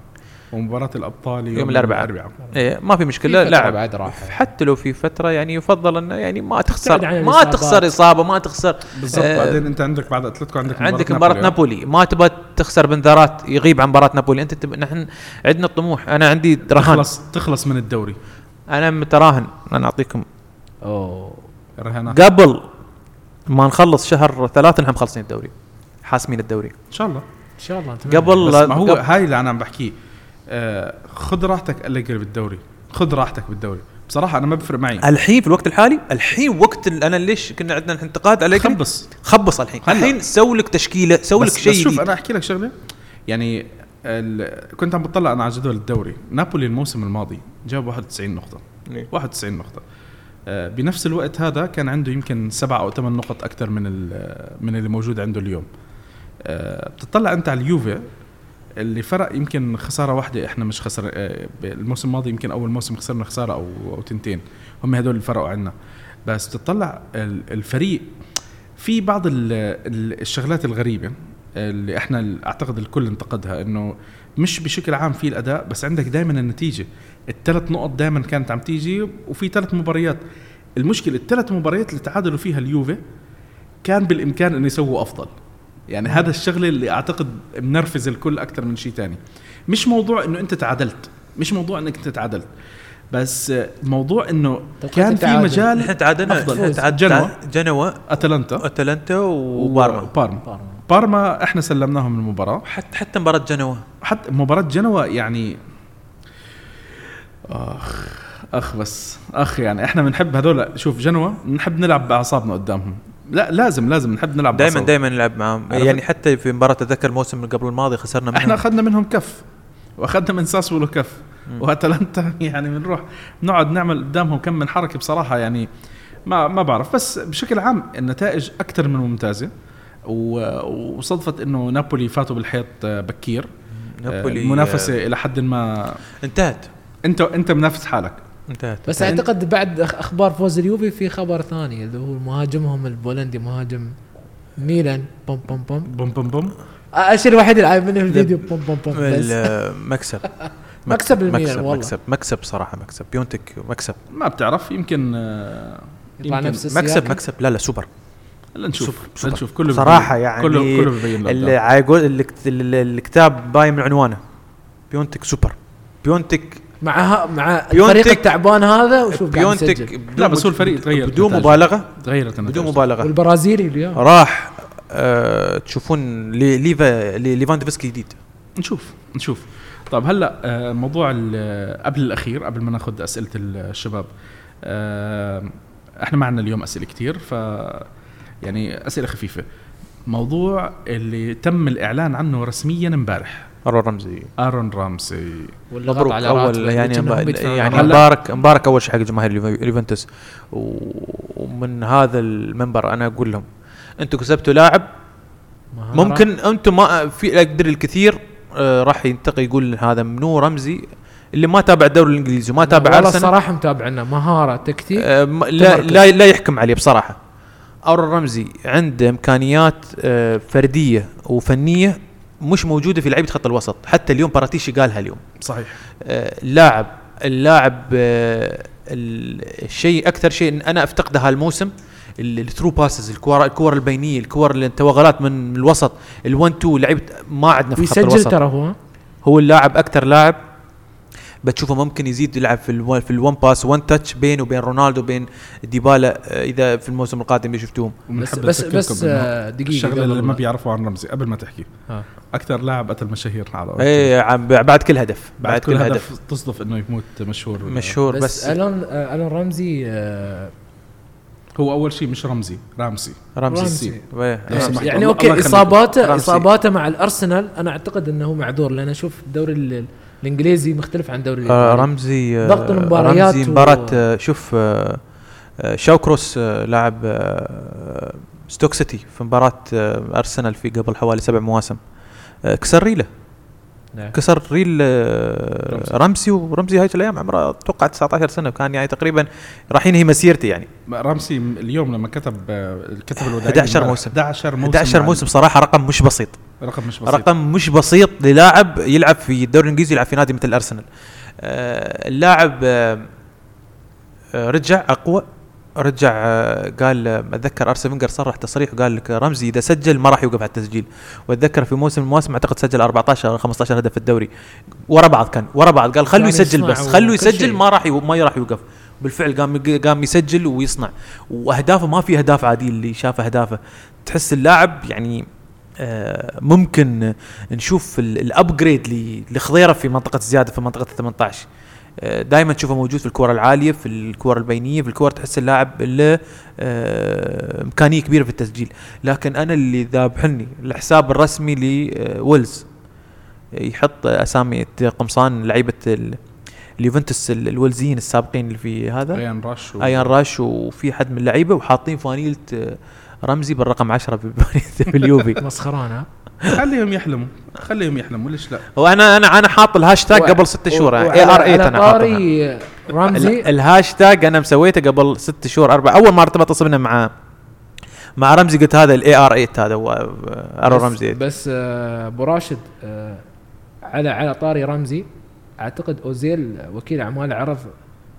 ومباراة الأبطال يوم, يوم الأربعاء. الأربعاء. إيه ما في مشكلة. في فترة لاعب بعد راحة. حتى لو في فترة يعني يفضل إنه يعني ما تخسر عن ما الإصابات. تخسر إصابة ما تخسر. بالضبط. آه، بعدين أنت عندك بعد أتلتيكو عندك عندك مباراة نابولي. ما تبغى تخسر بنذرات يغيب عن مباراة نابولي. أنت تب... نحن عندنا الطموح أنا عندي رهان تخلص تخلص من الدوري. أنا متراهن. أنا أعطيكم. أوه. رهانات قبل ما نخلص شهر ثلاثة نحن مخلصين الدوري. حاسمين الدوري. إن شاء الله. إن شاء الله. قبل بس ما هو قبل- هاي اللي أنا عم بحكيه. خذ راحتك أليجري بالدوري خذ راحتك بالدوري. بصراحة أنا ما بفرق معي. الحين في الوقت الحالي؟ الحين وقت أنا ليش كنا عندنا انتقاد على خبص. خبص الحين. الحين سوي لك تشكيلة سوي لك شيء بس شوف. أنا أحكي لك شغلة. يعني ال... كنت عم بطلع أنا على جدول الدوري. نابولي الموسم الماضي جاب 91 نقطة. إيه. 91 نقطة. آه، بنفس الوقت هذا كان عنده يمكن سبعة أو ثمان نقط أكثر من من اللي موجود عنده اليوم. آه، بتطلع أنت على اليوفي اللي فرق يمكن خسارة واحدة إحنا مش خسر آه، الموسم الماضي يمكن أول موسم خسرنا خسارة أو أو تنتين. هم هدول اللي فرقوا عنا. بس بتطلع ال- الفريق في بعض ال- ال- الشغلات الغريبة اللي إحنا أعتقد الكل انتقدها إنه مش بشكل عام في الأداء بس عندك دائما النتيجة. الثلاث نقط دائما كانت عم تيجي وفي ثلاث مباريات. المشكلة الثلاث مباريات اللي تعادلوا فيها اليوفي كان بالإمكان إنه يسووا أفضل. يعني هذا الشغلة اللي أعتقد منرفز الكل أكثر من شيء تاني. مش موضوع إنه أنت تعادلت مش موضوع إنك أنت تعادلت بس موضوع إنه كان في. مجال نحن تعادلنا. تعاد- جنوة. جنوة أتلانتا. أتلانتا وبارما وبارما بارما. بارما. إحنا سلمناهم المباراة. حتى حتى مباراة جنوة حتى مباراة جنوة يعني آخ أخ بس أخ يعني إحنا بنحب هذول. شوف جنوة بنحب نلعب بأعصابنا قدامهم. لا لازم لازم نحب نلعب دائما. دائما نلعب معهم عرفت؟ يعني حتى في مباراة أتذكر الموسم اللي قبل الماضي خسرنا منهم إحنا أخذنا منهم كف وأخذنا من ساسولو كف. وأتلانتا يعني بنروح نقعد نعمل قدامهم كم من حركة بصراحة يعني ما ما بعرف بس بشكل عام النتائج أكثر من ممتازة و- وصدفت إنه نابولي فاتوا بالحيط بكير نابولي المنافسه إلى حد ما آه، انتهت أنت أنت منافس حالك انتهت. بس أعتقد بعد أخ- أخبار فوز اليوفي في خبر ثاني اللي هو مهاجمهم البولندي مهاجم ميلان. بوم بوم بوم. بوم بوم بوم. الشيء الوحيد اللي عاجبني في الفيديو بوم بوم بوم بس. المكسب مكسب الميلان مكسب والله. مكسب. مكسب صراحة مكسب. بيونتك مكسب. ما بتعرف يمكن آه، يطلع نفس مكسب السياق. مكسب. لا لا سوبر. نشوف. نشوف. كله ببين- يعني كله كله ببين اللي. عايقول الكت- ال- ال- الكتاب باين من عنوانه. بيونتك سوبر. بيونتك مع ها مع الفريق التعبان هذا وشوف بيونتك لا بس هو الفريق تغير بدون. مبالغة. تغيرت بدون. مبالغة. والبرازيلي اليوم. راح آه تشوفون لي- ليفا لي- ليفاندوفسكي جديد. نشوف نشوف. طيب هلا آه، موضوع ال- قبل الأخير قبل ما ناخذ أسئلة الشباب آه، إحنا ما عندنا اليوم أسئلة كتير ف يعني أسئلة خفيفة. موضوع اللي تم الإعلان عنه رسميا امبارح. مروان رمزي. أرون رامسي مبروك. على أول يعني مب- يعني. مبارك مبارك أول شيء حق جماهير اليوفنتوس. ومن هذا المنبر أنا أقول لهم أنتم كسبتوا لاعب. ممكن أنتم ما في أقدر الكثير آه، راح ينتقي يقول هذا منو رمزي اللي ما تابع الدوري الإنجليزي وما تابع والله أرسنال. الصراحه متابعنا. مهارة تكتيك آه، لا. لا لا يحكم عليه بصراحة. آرون رمزي عنده إمكانيات آه، فردية وفنية مش موجودة في لعيبة خط الوسط. حتى اليوم باراتيشي قالها اليوم. صحيح. آه، اللاعب اللاعب آه، ال- الشيء أكثر شيء إن أنا أفتقده هالموسم ال through passes الكور الكور البينية الكور التوغلات من من الوسط ال1 2 لعيبة ما عندنا في خط الوسط. ترى هو. هو اللاعب أكثر لاعب بتشوفه ممكن يزيد يلعب في ال في الون باس وان تاتش بينه وبين رونالدو وبين ديبالا آه، إذا في الموسم القادم اللي شفتوهم بس بس بس آه، دقيقة الشغلة اللي قبل ما بيعرفوا عن رمزي قبل ما تحكي آه. أكثر لاعب قتل مشاهير على الأرض إيه عم- بعد كل هدف بعد كل هدف تصدف إنه يموت مشهور مشهور بس, بس, ألون ألون رمزي آه، هو أول شيء مش رمزي رامسي رمزي رمزي. إيه. لو سمحت. يعني okay. إصاباته. إصاباته مع الأرسنال أنا أعتقد إنه معذور لأن أشوف الدوري ال- الإنجليزي مختلف عن الدوري آه الإيطالي. رمزي آه، ضغط المباريات رمزي و- مباراة آه، شوف شاوكروس لاعب ستوك سيتي في مباراة آه، أرسنال في قبل حوالي سبع مواسم. كسر ريله نعم. كسر ريل آه، رمسي ورمزي هاي الأيام عمره أتوقع 19 سنة وكان يعني تقريبا راح ينهي مسيرته يعني. رامسي اليوم لما كتب كتب الوداعية 11 امبارح، موسم. 11 موسم 11 مع- موسم صراحة رقم مش بسيط. رقم مش بسيط. رقم مش بسيط للاعب يلعب في الدوري الإنجليزي يلعب في نادي مثل أرسنال. آه، اللاعب آه، آه، رجع أقوى. رجع آه، قال أتذكر ارسن فينجر صرح تصريح وقال لك رمزي إذا سجل ما راح يوقف على التسجيل. وأتذكر في موسم المواسم أعتقد سجل 14 أو 15 هدف في الدوري. ورا بعض كان ورا بعض. قال خلوه يسجل بس خلوه يسجل. ما راح ما راح يوقف. بالفعل قام قام يسجل ويصنع. وأهدافه ما في أهداف عادية اللي شاف أهدافه. تحس اللاعب يعني آه، ممكن نشوف ال upgrade لخضيره في منطقة الزياده في منطقة ال 18 دائما تشوفه موجود في الكره العالية في الكره البينية في الكره تحس اللاعب له آه، إمكانية كبيرة في التسجيل. لكن أنا اللي ذابحني الحساب الرسمي لويلز يحط أسامي قمصان لعيبة ال- اليوفنتوس ال- الويلزيين السابقين اللي في هذا. أيان راش و... أيان راش وفي حد من اللعيبة وحاطين فانيلة آه، رمزي بالرقم 10 في في اليوفي. مسخران ها خليهم يحلموا. خليهم يحلموا. ليش لا؟ وأنا أنا أنا حاط الهاشتاج قبل ست شهور. AR 8 على أنا طاري رمزي. ال- الهاشتاج أنا مسويته قبل ست شهور أربع أول ما ارتبط صبنا مع مع رمزي قلت هذا ال AR 8 هذا هو آه، أرو بس- رمزي. بس آه، أبو راشد آه، على على طاري رمزي أعتقد أوزيل وكيل أعمال عرض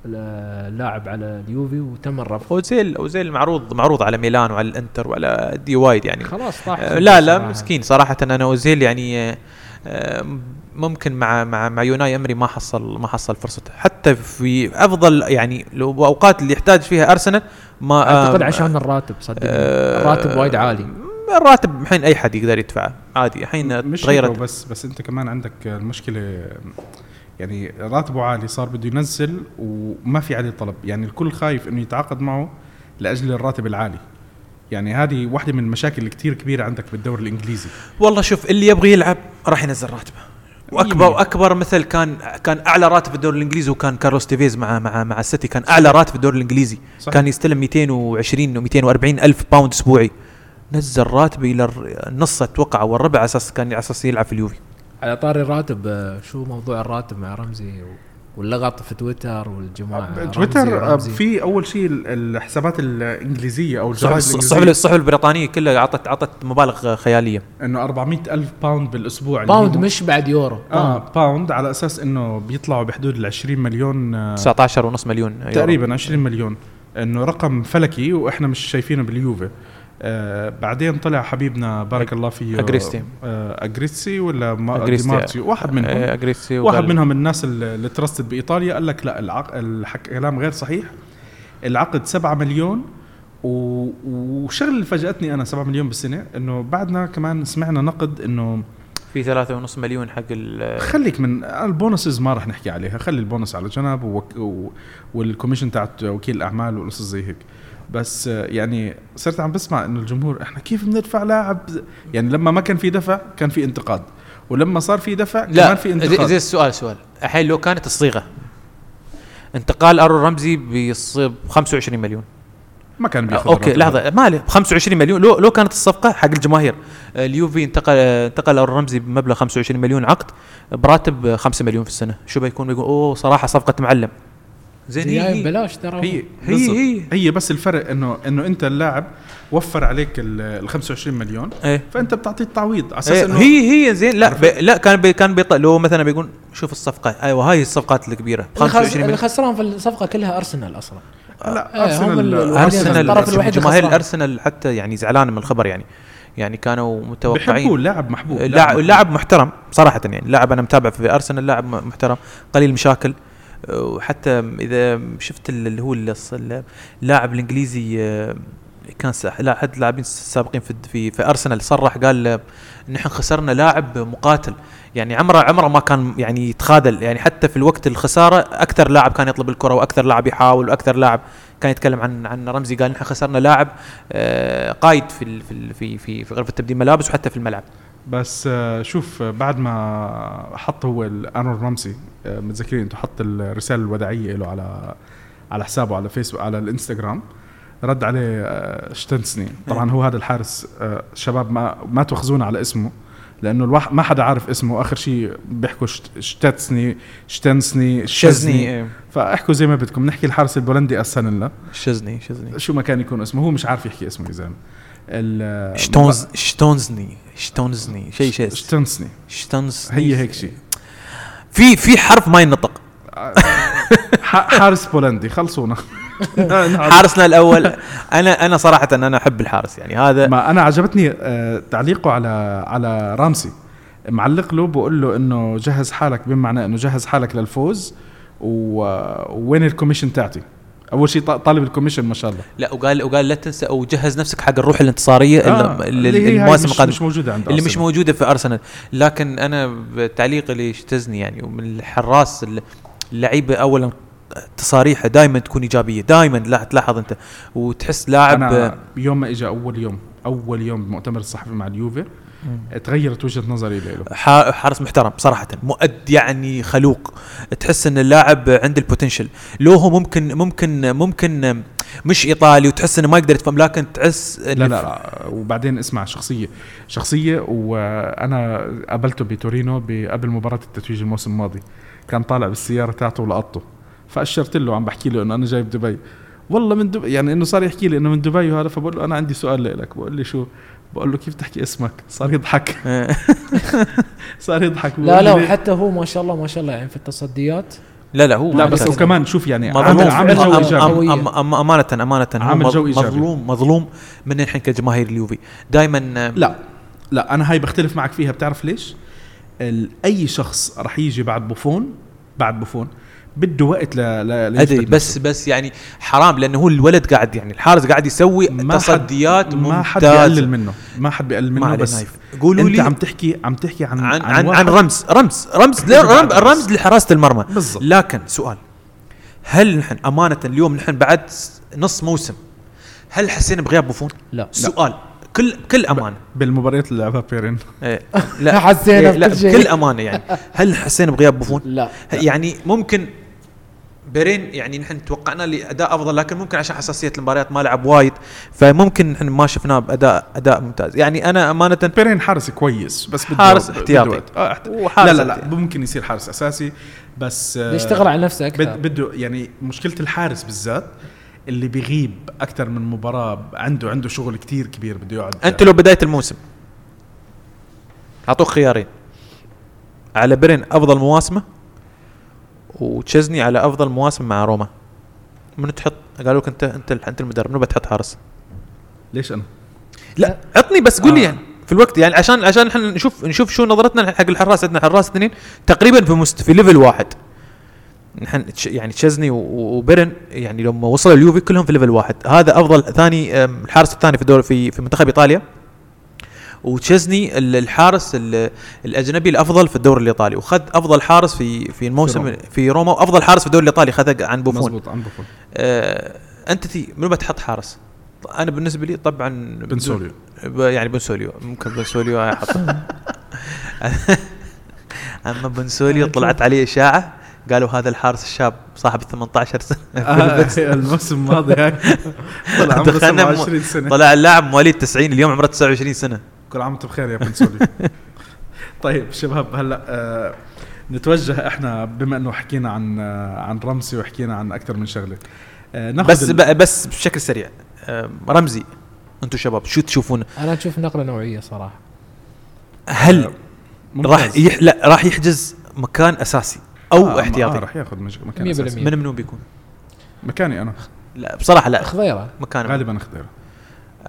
اللاعب على اليوفي وتم الرفض اوزيل اوزيل معروض معروض على ميلان وعلى الانتر وعلى دي وايد يعني. خلاص طاح. آه، لا لا صراحة. مسكين صراحة. أنا اوزيل يعني آه، ممكن مع مع مع يوناي أمري ما حصل ما حصل فرصته حتى في أفضل يعني لو أوقات اللي يحتاج فيها أرسنال ما أعتقد آه، عشان الراتب صدقني آه، الراتب وايد عالي. الراتب الحين أي حد يقدر يدفعه عادي. الحين مش تغيرت. بس بس أنت كمان عندك المشكلة يعني راتبه عالي صار بده ينزل وما في عليه طلب. يعني الكل خايف إنه يتعاقد معه لأجل الراتب العالي. يعني هذه واحدة من المشاكل اللي كتير كبيرة عندك بالدوري الإنجليزي. والله شوف اللي يبغى يلعب راح ينزل راتبه. واكبر. وأكبر مثل كان كان أعلى راتب في الدوري الإنجليزي وكان كارلوس تيفيز مع مع مع السيتي. كان أعلى راتب في الدوري الإنجليزي. صح. كان يستلم 220 و 240 ألف pound أسبوعي. نزل راتبه إلى النص أتوقع أو الربع على أساس كان على أساس يلعب في اليوفي. على طاري الراتب آه، شو موضوع الراتب مع رمزي و- واللغط في تويتر والجماعة؟ تويتر آه،. في أول شيء ال- الحسابات الإنجليزية أو الصحف الصحف البريطانية كلها اعطت اعطت مبالغ خيالية. إنه 400 ألف pound بالأسبوع. اللي pound مش بعد يورو. pound. آه pound على أساس إنه بيطلعوا بحدود ال 20 مليون آه 19 ونص مليون. تقريبا 20 مليون. إنه رقم فلكي وإحنا مش شايفينه باليوفي. آه بعدين طلع حبيبنا بارك الله فيه أجريستي. آه اجريسي ولا ما أجريستي. ديمارزيو واحد منهم آه، أجريسي واحد منهم الناس اللي trusted بإيطاليا قال لك لا العق... الحك... كلام غير صحيح العقد 7 مليون و... وشغل اللي فاجأتني أنا 7 مليون بالسنة إنه بعدنا كمان سمعنا نقد إنه في ثلاثة ونص مليون حق ال خليك من ال bonuses ما راح نحكي عليها خلي البونس على جنب وك... و... وال commission تاعت وكيل الأعمال والقصص زي هيك بس يعني صرت عم بسمع إنه الجمهور إحنا كيف بندفع لاعب؟ يعني لما ما كان في دفع كان في انتقاد ولما صار في دفع لا كمان في انتقاد. زي السؤال سؤال. الحين لو كانت الصيغة انتقال أرون رمزي ب 25 مليون. ما كان بياخذ okay لحظة ما عليه. 25 مليون. لو لو كانت الصفقة حق الجماهير آه، اليوفي انتقل آه، انتقل أرون رمزي بمبلغ 25 مليون عقد براتب 5 مليون في السنة. شو بيكون؟ بيقول أوه صراحة صفقة معلم. زين زي هي ببلاش ترى. هي هي-. هي. هي بس الفرق إنه إنه أنت اللاعب وفر عليك ال 25 مليون إيه. فأنت بتعطيه التعويض. على أساس إيه، إنه هي هي زين. لا بي لا كان بي كان بيط لو مثلا بيقول شوف الصفقة. أيوه هاي الصفقات الكبيرة. اللي خس- 25 اللي مليون. خسران في الصفقة كلها أرسنال أصلا. لا إيه، ارسنال أرسنال الطرف الوحيد جماهير. الارسنال حتى يعني زعلانه من الخبر يعني. يعني كانوا بحبوه متوقعين لاعب محبوب لاعب لاعب محترم صراحة يعني. لاعب أنا متابع في أرسنال لاعب محترم قليل مشاكل. وحتى إذا شفت ال- اللي هو اللاعب الإنجليزي أه، كان لا أحد اللاعبين السابقين في في في أرسنال صرح قال أه، نحن خسرنا لاعب مقاتل. يعني عمره عمره ما كان يعني يتخاذل. يعني حتى في الوقت الخسارة أكثر لاعب كان يطلب الكرة وأكثر لاعب يحاول وأكثر لاعب كان يتكلم عن عن رمزي قال نحن خسرنا لاعب أه، قايد في في في في غرفة تبديل ملابس وحتى في الملعب. بس آه، شوف آه، بعد ما حط هو ال- ارون رامسي آه، متذكرين أنتم حط الرساله الوداعية له على على حسابه على فيسبوك على الإنستغرام رد عليه شتنسني طبعا هو هذا الحارس شباب ما ما تاخذونا على اسمه لأنه الواحد ما حدا عارف اسمه. آخر شيء بيحكوا شت- شتتسني شتنسني شزني. إيه. فاحكوا زي ما بدكم. نحكي الحارس البولندي اسهل لنا شزني شزني. شو ما كان يكون اسمه هو مش عارف يحكي اسمه يا زلمة. شتونز شتونزني شتونزني. شيء شيء. شتنسني شتونز هي هيك شيء. في في حرف ما ينطق. حارس بولندي خلصونا. حارسنا الأول. أنا أنا صراحة أنا أحب الحارس يعني هذا ما أنا عجبتني آه، تعليقه على على رامسي. معلق له بقول له إنه جهز حالك بمعنى إنه جهز حالك للفوز و- ووين ال commission تاعتي؟ أول شيء طالب ال commission ما شاء الله. لا وقال وقال لا تنسى وجهز نفسك حق الروح الانتصارية آه، اللي المواسم مش, القادمة. مش موجودة عند اللي مش. موجودة في أرسنال. لكن أنا بتعليقي على تشزني يعني ومن الحراس ال- اللعيبة اولا تصاريحه دائما تكون إيجابية. دائما لا تلاحظ أنت. وتحس لاعب أنا يوم ما اجى أول يوم أول يوم بمؤتمر الصحفي مع اليوفي تغيرت وجهة نظري له حارس محترم صراحة مؤد يعني خلوق. تحس إن اللاعب عنده البوتنشل لو هو ممكن ممكن ممكن مش إيطالي وتحس إنه ما يقدر يتفهم لكن تحس لا لا, لا. وبعدين اسمع شخصيه شخصية وأنا قابلته بتورينو قبل مباراة التتويج الموسم الماضي. كان طالع بالسيارة تاعته ولقطته. فأشرت له عم بحكي له إنه أنا جاي بدبي. والله من دبي يعني إنه صار يحكي لي إنه من دبي وهذا فبقول له أنا عندي سؤال لك بقول لي شو بقول له كيف تحكي اسمك صار يضحك صار يضحك لا لا؟ وحتى هو ما شاء الله ما شاء الله يعني في التصديات لا لا هو لا بس. وكمان شوف يعني عامل عامل جو. إيجابي أم- أم أمانة أمانة هو عامل جو إيجابي. مظلوم مظلوم من الحين كجماهير اليوفي دائما لا لا أنا هاي بختلف معك فيها بتعرف ليش؟ ال- أي شخص رح يجي بعد بوفون بعد بوفون بده وقت ل ل أدري بس نفسه. بس يعني حرام لأنه هو الولد قاعد يعني الحارس قاعد يسوي ما تصديات ما حد بيقلل منه ما حد بيقلل منه بس نايف. قولوا أنت لي عم تحكي عم تحكي عن عن عن, عن رمز رمز رمز رمز, لحراسة المرمى بالضبط. لكن سؤال هل نحن أمانة اليوم نحن بعد نص موسم هل حسينا بغياب بوفون؟ لا. سؤال كل كل أمانة بالمباريات اللي لعبها بيرين إيه لا حسينا إيه لا. بكل أمانة يعني هل حسينا بغياب بوفون؟ لا يعني ممكن بيرين يعني نحن توقعنا له اداء أفضل لكن ممكن عشان حساسية المباريات ما لعب وايد فممكن نحن ما شفناه بأداء أداء ممتاز. يعني أنا أمانة بيرين حارس كويس بس بده حارس احتياطي. آه احت... وحارس لا لا لا. ممكن يصير حارس أساسي بس آه، يشتغل على نفسه أكثر. بد- بده يعني مشكلة الحارس بالذات اللي بيغيب أكثر من مباراة عنده عنده شغل كتير كبير بده يقعد أنت لو بداية الموسم اعطوك خيارين. على بيرين أفضل مواسمة؟ وتشزني على أفضل مواسم مع روما. من تحط؟ قالوا لك انت أنت أنت المدرب منو بتحط حارس؟ ليش أنا؟ لا عطني بس قول لي آه. يعني في الوقت يعني عشان عشان إحنا نشوف نشوف شو نظرتنا حق الحراس عندنا حراس اثنين تقريبا في مست في level واحد. نحن يعني تشزني و- و- وبيرن يعني لما وصلوا اليوفي كلهم في level واحد. هذا أفضل ثاني الحارس الثاني في دور في في منتخب إيطاليا. وتشزني ال- الحارس ال- الأجنبي الأفضل في الدوري الإيطالي وخذ أفضل حارس في في الموسم روما. في روما وأفضل حارس في الدوري الإيطالي خذه عن بوفون. مزبوط عن بوفون. آه أنت تي منو بتحط حارس؟ أنا بالنسبة لي طبعا بنسوليو يعني بنسوليو ممكن بنسوليو أحطه. أما بنسوليو طلعت عليه إشاعة قالوا هذا الحارس الشاب صاحب 18 سنة. آه الموسم الماضي طلع عمره دخلنا م- 27 سنة. طلع اللاعب مواليد 90 اليوم عمره 29 سنة. كل عام وأنتم بخير يا بنسولي. طيب شباب هلأ آه نتوجه إحنا بما إنه حكينا عن آه عن رمسي وحكينا عن أكثر من شغلة آه ناخذ بس بس بشكل سريع. آه رمزي أنتم شباب شو تشوفون؟ أنا أشوف نقلة نوعية صراحة. هل ممتاز. راح يح لا راح يحجز مكان أساسي أو آه، آه احتياطي؟ راح ياخذ مج- مكان 100%. أساسي. من منو بيكون؟ مكاني أنا. لا بصراحة لا. خضيرة. مكان غالبا خضيرة.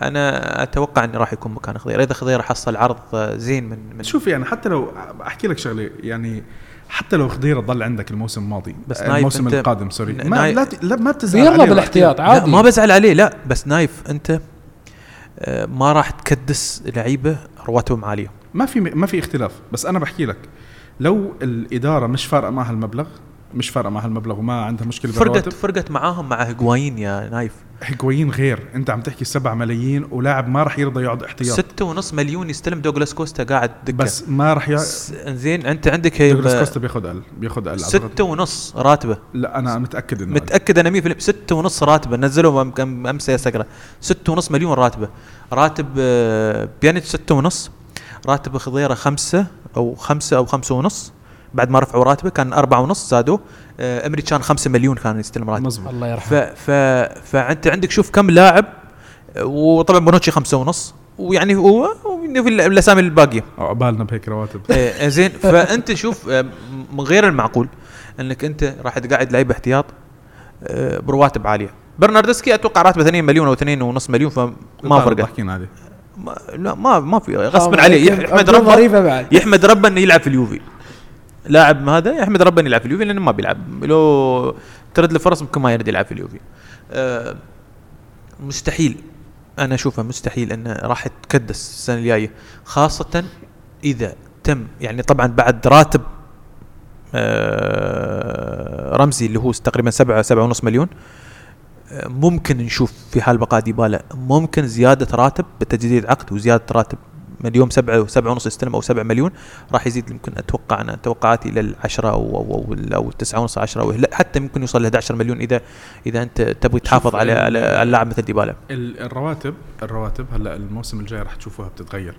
أنا أتوقع انه راح يكون مكان خضيره إذا خضيره حصل عرض زين من من شوف يعني حتى لو أحكي لك شغلة يعني حتى لو خضيره ضل عندك الموسم الماضي بس آه، نايف الموسم القادم sorry. ما نايف- لا, ت- لا ما بتزعل يلا بالإحتياط لا عادي. ما بزعل عليه لا. بس نايف أنت آه، ما راح تكدس لعيبة رواتبهم عالية. ما في ما في اختلاف. بس أنا بحكي لك لو الإدارة مش فارقة معها المبلغ مش فارقة معها المبلغ وما عندها مشكلة فرقت بالرواتب. فرقت معاهم مع هجوايين يا نايف. هيجوين غير. انت عم تحكي 7 ملايين ولاعب ما راح يرضى يقعد احتياط. ستة ونص مليون يستلم دوغلاس كوستا قاعد دكه بس ما راح يقعد س- زين انت عندك دوغلاس هي كوستا بياخذ أقل بياخذ أقل ستة أعتقد. ونص راتبة. لا أنا متأكد إنه. متأكد أنا 100% ستة ونص راتبة. نزلوا امس يا سقره ستة ونص مليون راتبة. راتب آه، بيانيتش ستة ونص. راتب خضيرة خمسة أو خمسة أو خمسة ونص. بعد ما رفعوا راتبه كان أربعة ونص زادوه آه، امري كان خمسة مليون كان يستلم راتب مزبوط الله ف يرحمه. ف فأنت عندك شوف كم لاعب وطبعا بونوتشي خمسة ونص ويعني هو في ال- الأسامي الباقية. عقبالنا بهيك رواتب. آه، زين. فأنت شوف آه، من غير المعقول إنك أنت راح تقعد لعيبه احتياط آه، برواتب عالية. برناردسكي أتوقع راتبه 2 مليون أو 2 ونص مليون فما فرقت عليه ما لا ما ما في غصبا عليه. يح- يحمد ربه يحمد ربه إنه يلعب في اليوفي. لاعب هذا يحمد ربه انه يلعب في اليوفي لأنه ما بيلعب. لو ترد له فرص ممكن ما يرد يلعب في اليوفي. آه، مستحيل. أنا اشوفها مستحيل أنه راح تكدس السنة الجاية خاصة إذا تم يعني طبعا بعد راتب آه، رمزي اللي هو تقريبا سبعة سبعة ونص مليون آه، ممكن نشوف في حال بقاء ديبالا ممكن زيادة راتب بتجديد عقد وزيادة راتب من اليوم سبعة سبعة ونص يستلم أو سبعة مليون راح يزيد يمكن أتوقع أنا توقعاتي إلى العشرة أو أو أو, أو التسعة ونص عشرة أو حتى ممكن يوصل ل 11 مليون إذا إذا أنت تبغي تحافظ على على اللاعب مثل ديبالا ال- الرواتب الرواتب هلا الموسم الجاي رح تشوفوها بتتغير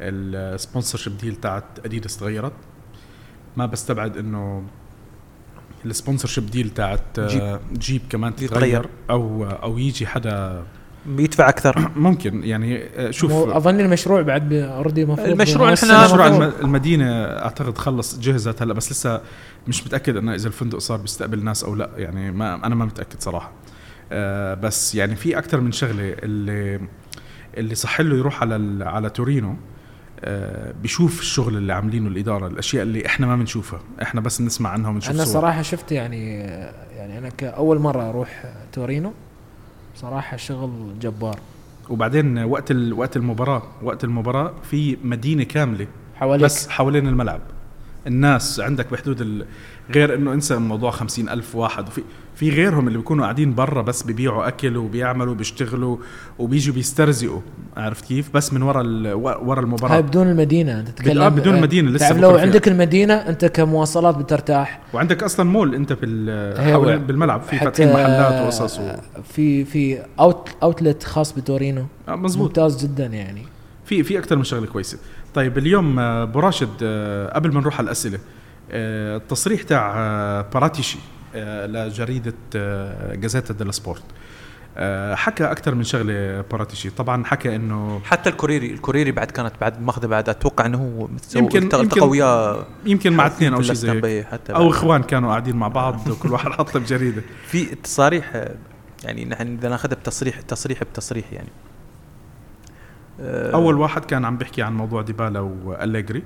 ال sponsorship deal تاعت أديداس تغيرت ما بستبعد إنه ال sponsorship deal تاعت جيب. جيب كمان. تتغير أو أو يجي حدا يدفع أكثر. ممكن يعني آه، شوف. اظن المشروع بعد اوريدي المفروض المشروع سنة مشروع مفروض. الم- المدينة أعتقد خلص جهزت هلا بس لسه مش متأكد إنه إذا الفندق صار بيستقبل ناس أو لا يعني ما أنا ما متأكد صراحة. آه بس يعني في أكثر من شغلة اللي اللي صح له يروح على ال- على تورينو آه بيشوف الشغل اللي عاملينه الإدارة الأشياء اللي إحنا ما بنشوفها. إحنا بس بنسمع عنها ونشوف أنا صور. صراحة شفت يعني يعني أنا كأول مرة أروح تورينو. صراحة شغل جبار وبعدين وقت. وقت المباراة وقت المباراة في مدينة كاملة حواليك بس حوالين الملعب الناس عندك بحدود ال... غير إنه انسى موضوع خمسين ألف واحد. وفي في غيرهم اللي بيكونوا قاعدين برا بس ببيعوا أكل وبيعملوا بيشتغلوا وبيجوا بيسترزقوا عرفت كيف؟ بس من ورا ال... ورا هاي المباراة بدون المدينة. انت تتكلم آه، بدون المدينة، لسه تعرف لو فيها. عندك المدينة أنت كمواصلات بترتاح. وعندك أصلا مول أنت بال بالملعب. في فاتحين محلات وقصص و... في في out outlet خاص بتورينو. آه، مزبوط ممتاز جدا يعني. في في أكثر من شغلة كويسة. طيب اليوم آه، أبو راشد آه، قبل ما نروح على الأسئلة آه، التصريح تاع باراتيشي لجريدة جازيتا ديلا سبورت. حكى أكثر من شغلة باراتيشي. طبعا حكى إنه حتى الكوريري الكوريري بعد كانت بعد ماخذة بعد أتوقع إنه هو يمكن- التقى يمكن وياه يمكن مع اثنين أو شيء زي حتى أو. إخوان كانوا قاعدين مع بعض وكل واحد حط له بجريدة. في تصاريح يعني نحن إذا ناخذها بتصريح تصريح بتصريح يعني. أول واحد كان عم بيحكي عن موضوع ديبالا وأليجري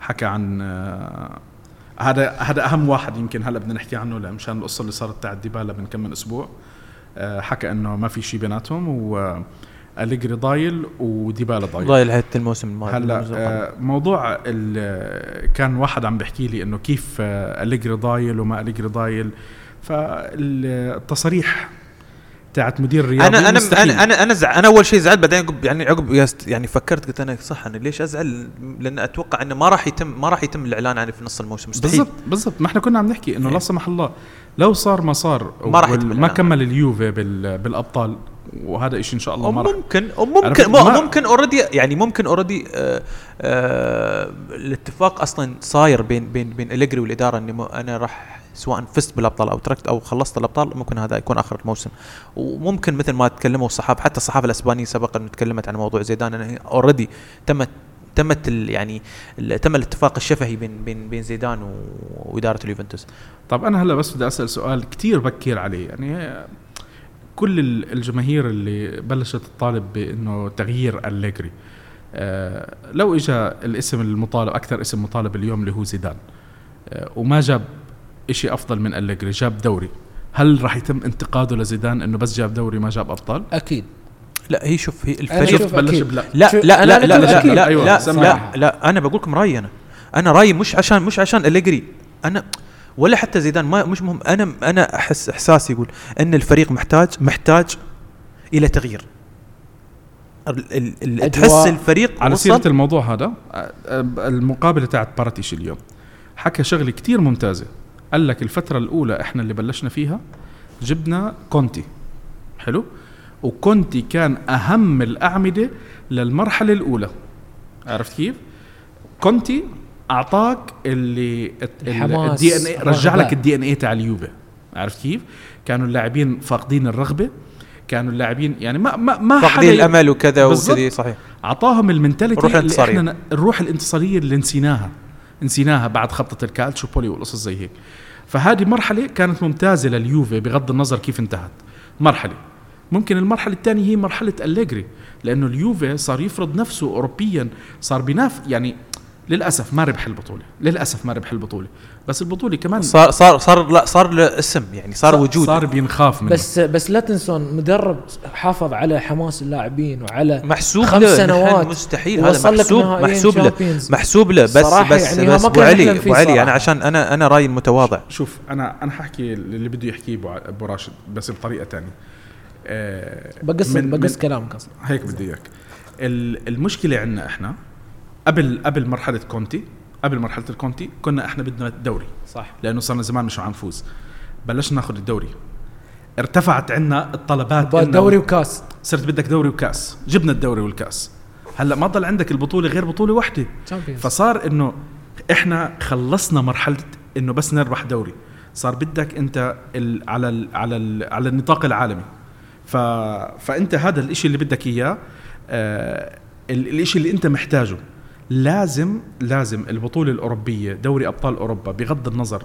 حكى عن آه، هذا هذا أهم واحد يمكن هلأ بدنا نحكي عنه مشان القصة اللي صارت تاعت ديبالا من كم من أسبوع. آه، حكى إنه ما في شيء بيناتهم واليجري ضايل وديبالا ضايل. ضايل حتى الموسم الماضي هلأ. آه، موضوع كان واحد عم بيحكي لي إنه كيف آه، أليجري ضايل وما أليجري ضايل. فالتصاريح تاعت مدير رياضي أنا أنا مستحيل. أنا أنا أنا زع أنا أول شيء زعلت بعدين عقب يعني عقب يعني فكرت قلت أنا صح أنا ليش أزعل لأن أتوقع إنه ما راح يتم ما راح يتم الإعلان عنه في نص الموسم مستحيل بالضبط بالضبط ما إحنا كنا عم نحكي إنه لا سمح الله لو صار ما صار ما راح يتم ما. كمل اليوفي بال- بالأبطال وهذا شيء إن شاء الله ما راح ممكن ممكن ممكن already يعني ممكن already آه آه الاتفاق أصلا صاير بين بين بين إليجري والإدارة إني أنا راح سواء فزت بالأبطال أو تركت أو خلصت الأبطال ممكن هذا يكون آخر الموسم. وممكن مثل ما تكلموا الصحافة حتى الصحافة الأسبانية سبق انه تكلمت عن موضوع زيدان انه already تمت تمت ال يعني تم الاتفاق الشفهي بين بين بين زيدان وإدارة اليوفنتوس. طب أنا هلا بس بدي أسأل سؤال كتير بكير عليه. يعني كل ال- الجماهير اللي بلشت تطالب بإنه تغيير أليجري آه لو اجى الاسم المطالب أكثر اسم مطالب اليوم اللي هو زيدان آه وما جاب شيء أفضل من أليجري جاب دوري هل راح يتم انتقاده لزيدان إنه بس جاب دوري ما جاب أبطال أكيد لا هي شوف هي الفريق شوف بلش. بلا لا لا أنا لا لا لا أكيد. لا أيوة، لا, سمع. لا, لا أنا بقول لكم رأيي أنا أنا رأيي مش عشان مش عشان أليجري أنا ولا حتى زيدان ما مش مهم أنا أنا احس احساسي يقول إن الفريق محتاج محتاج إلى تغيير. تحس الفريق على سيرة الموضوع هذا المقابلة تاعت باراتيش اليوم حكى شغلة كتير ممتازة قال لك الفترة الأولى إحنا اللي بلشنا فيها جبنا كونتي حلو وكونتي كان أهم الأعمدة للمرحلة الأولى عرفت كيف؟ كونتي أعطاك اللي ال DNA رجع. لك ال DNA تاع اليوفي عرفت كيف؟ كانوا اللاعبين فاقدين الرغبة كانوا اللاعبين يعني ما ما ما فاقدين حدا- الأمل وكذا. وكذا صحيح أعطاهم ال mentality الروح اللي الانتصارية. إحنا الروح الانتصارية اللي نسيناها نسيناها بعد خبطة الكالتشوبولي والقصص زي هيك. فهذه مرحلة كانت ممتازة لليوفي بغض النظر كيف انتهت. مرحلة. ممكن المرحلة الثانية هي مرحلة أليجري لأنه اليوفي صار يفرض نفسه اوروبيا صار بيناف يعني للأسف ما ربح البطولة للأسف ما ربح البطولة. بس البطولة كمان صار صار صار لا صار له اسم يعني صار وجود. صار بينخاف منه. بس بس لا تنسون مدرب حافظ على حماس اللاعبين وعلى محسوب خمس له. سنوات مستحيل. هذا وصل لك محسوب محسوب له. محسوب له. بس صراحة بس يعني بس ما أبو علي أبو علي صراحة. أنا عشان أنا أنا رأيي المتواضع. شوف أنا أنا حاحكي اللي بده يحكيه ابو راشد بس بطريقة ثانية آه بقص بقص كلامك أصلا. هيك بدي إياك. ال- المشكلة عندنا إحنا قبل قبل مرحلة كونتي قبل مرحلة الكونتي كنا إحنا بدنا الدوري صح. لأنه صرنا زمان مش عم نفوز. بلشنا ناخذ الدوري. ارتفعت عندنا الطلبات دوري وكاس. صرت بدك دوري وكاس. جبنا الدوري والكاس. هلأ ما ضل عندك البطولة غير بطولة واحدة. Champions. فصار إنه إحنا خلصنا مرحلة إنه بس نربح دوري. صار بدك أنت ال على ال على ال على النطاق العالمي. ف فأنت هذا الإشي اللي بدك إياه آه ال- الإشي اللي أنت محتاجه. لازم لازم البطولة الأوروبية دوري أبطال أوروبا بغض النظر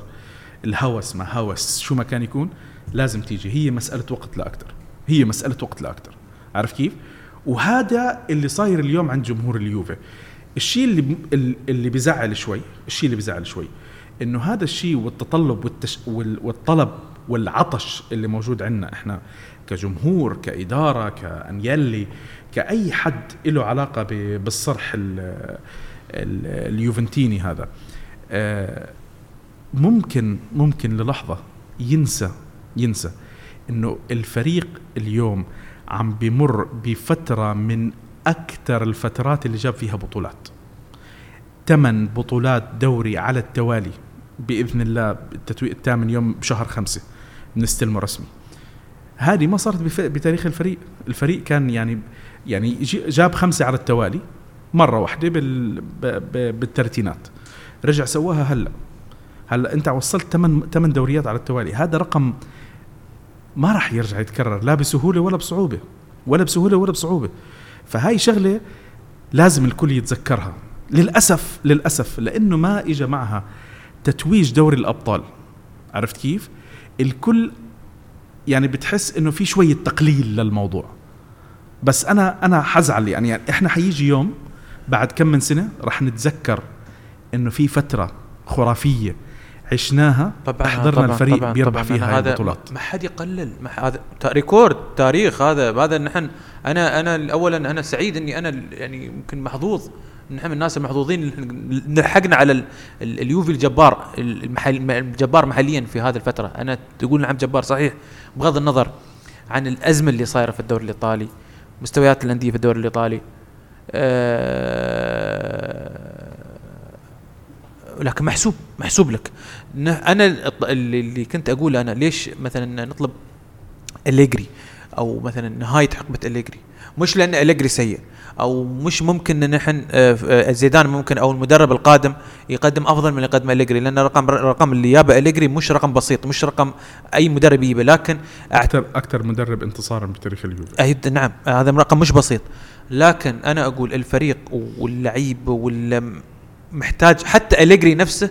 الهوس ما هوس شو ما كان يكون لازم تيجي. هي مسألة وقت لا أكثر هي مسألة وقت لا أكثر عارف كيف؟ وهذا اللي صاير اليوم عند جمهور اليوفي. الشيء اللي اللي بيزعل شوي الشيء اللي بيزعل شوي إنه هذا الشيء والتطلب والتش وال- والطلب والعطش اللي موجود عندنا إحنا كجمهور كإدارة كانيلي كأي حد له علاقة بالصرح ال- ال- اليوفنتيني هذا. آه، ممكن ممكن للحظة ينسى ينسى إنه الفريق اليوم عم بمر بفترة من أكثر الفترات اللي جاب فيها بطولات. ثمان بطولات دوري على التوالي بإذن الله التتويق الثامن يوم بشهر خمسة بنستلمه رسمي. هذه ما صارت بتاريخ الفريق. الفريق كان يعني يعني جاب خمسة على التوالي مرة واحدة بال ب- ب- بالترتينات رجع سواها هلا. هلا انت وصلت ثمان ثمان دوريات على التوالي. هذا رقم ما راح يرجع يتكرر لا بسهولة ولا بصعوبة. ولا بسهولة ولا بصعوبة. فهاي شغلة لازم الكل يتذكرها. للاسف للأسف لأنه ما اجى معها تتويج دوري الأبطال. عرفت كيف؟ الكل يعني بتحس إنه في شوية تقليل للموضوع. بس أنا أنا حزعل يعني, يعني إحنا حيجي يوم بعد كم من سنة رح نتذكر إنه في فترة خرافية عشناها طبعا احضرنا طبعاً الفريق طبعاً بيربح طبعاً. فيها هاي هذا البطولات. ما حد يقلل. ما هذا ريكورد تاريخ هذا هذا نحن أنا أنا اولا أنا سعيد إني أنا يعني يمكن محظوظ نحن من الناس المحظوظين لحقنا على ال- ال- اليوفي الجبار المحل الجبار محليا في هذه الفترة. أنا تقول نعم جبار صحيح بغض النظر عن الأزمة اللي صايرة في الدوري الإيطالي مستويات الأندية في الدوري الإيطالي. آه لكن محسوب محسوب لك. أنا اللي كنت أقوله أنا ليش مثلا نطلب أليجري؟ أو مثلا نهاية حقبة أليجري. مش لأن أليجري سيء أو مش ممكن إن نحن آه، آه، زيدان ممكن أو المدرب القادم يقدم أفضل من اللي قدمه أليجري لأن الرقم الرقم اللي جابه أليجري مش رقم بسيط مش رقم أي مدرب يجيبه لكن أكثر أكثر مدرب انتصارا بتاريخ اليوفي نعم هذا رقم مش بسيط. لكن أنا أقول الفريق واللعيب وال محتاج حتى أليجري نفسه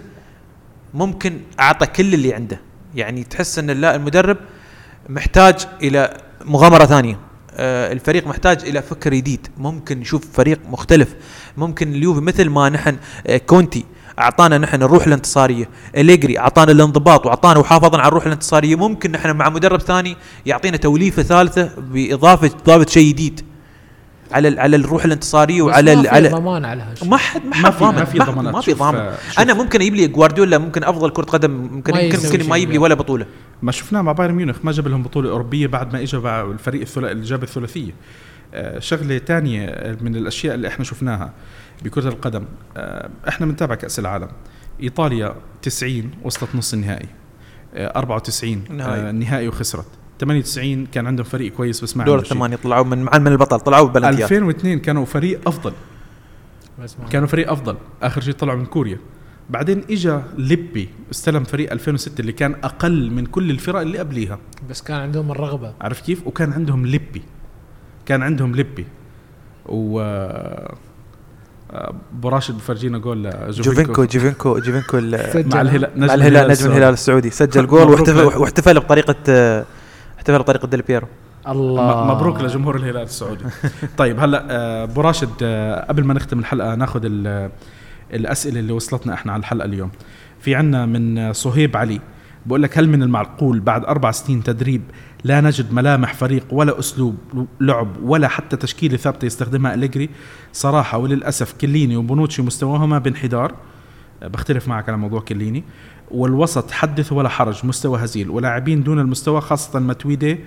ممكن أعطى كل اللي عنده. يعني تحس إن لا المدرب محتاج إلى مغامرة ثانية. آه، الفريق محتاج إلى فكر جديد. ممكن نشوف فريق مختلف. ممكن اليوفي مثل ما نحن آه، كونتي أعطانا نحن الروح الانتصارية. إليجري أعطانا الانضباط وأعطانا وحافظنا على الروح الانتصارية. ممكن نحن مع مدرب ثاني يعطينا توليفة ثالثة بإضافة إضافة شيء جديد على على الروح الانتصارية وعلى ال- على ضمان على هالشيء. ما حد ما ما حد في- ضامن. ما في ما, ضمانات. ما في ضامن. آه،. أنا ممكن أجيب لي جوارديولا ممكن أفضل كرة قدم ممكن ما يمكن شيء ما يجيب لي لا. ولا بطولة. ما شفناه مع بايرن ميونخ ما جاب لهم بطولة أوروبية بعد ما اجى مع الفريق الثلاثي اللي جاب الثلاثية. آه، شغلة تانية من الأشياء اللي إحنا شفناها بكرة القدم آه، إحنا بنتابع كأس العالم. إيطاليا 90 وصلت نص النهائي آه، 94 النهائي. آه، النهائي وخسرت. 98 كان عندهم فريق كويس بس ما دور. الثمانية طلعوا من مع من البطل طلعوا ببلنتيات. 2002 كانوا فريق أفضل. كانوا فريق أفضل. آخر شيء طلعوا من كوريا. بعدين اجى ليبي استلم فريق 2006 اللي كان أقل من كل الفرق اللي قبليها. بس كان عندهم الرغبة. عرفت كيف؟ وكان عندهم ليبي. كان عندهم ليبي. و آه، أبو راشد بفرجينا جول جوفينكو جوفينكو جوفينكو. مع الهلال نجم مع الهلال نجم السعودي. الهلال السعودي. سجل جول واحتفل. واحتفل بطريقة آه، احتفل بطريقة ديل بيرو. الله. مبروك لجمهور الهلال السعودي. طيب هلا آه، أبو راشد آه، قبل ما نختم الحلقة ناخذ ال- الأسئلة اللي وصلتنا إحنا على الحلقة اليوم. في عنا من صهيب علي بقول لك هل من المعقول بعد أربع سنين تدريب لا نجد ملامح فريق ولا أسلوب لعب ولا حتى تشكيلة ثابتة يستخدمها أليجري؟ صراحة وللأسف كليني وبونوتشي مستواهما بانحدار. بختلف معك على موضوع كليني. والوسط حدث ولا حرج مستوى هزيل. ولاعبين دون المستوى خاصة متويدي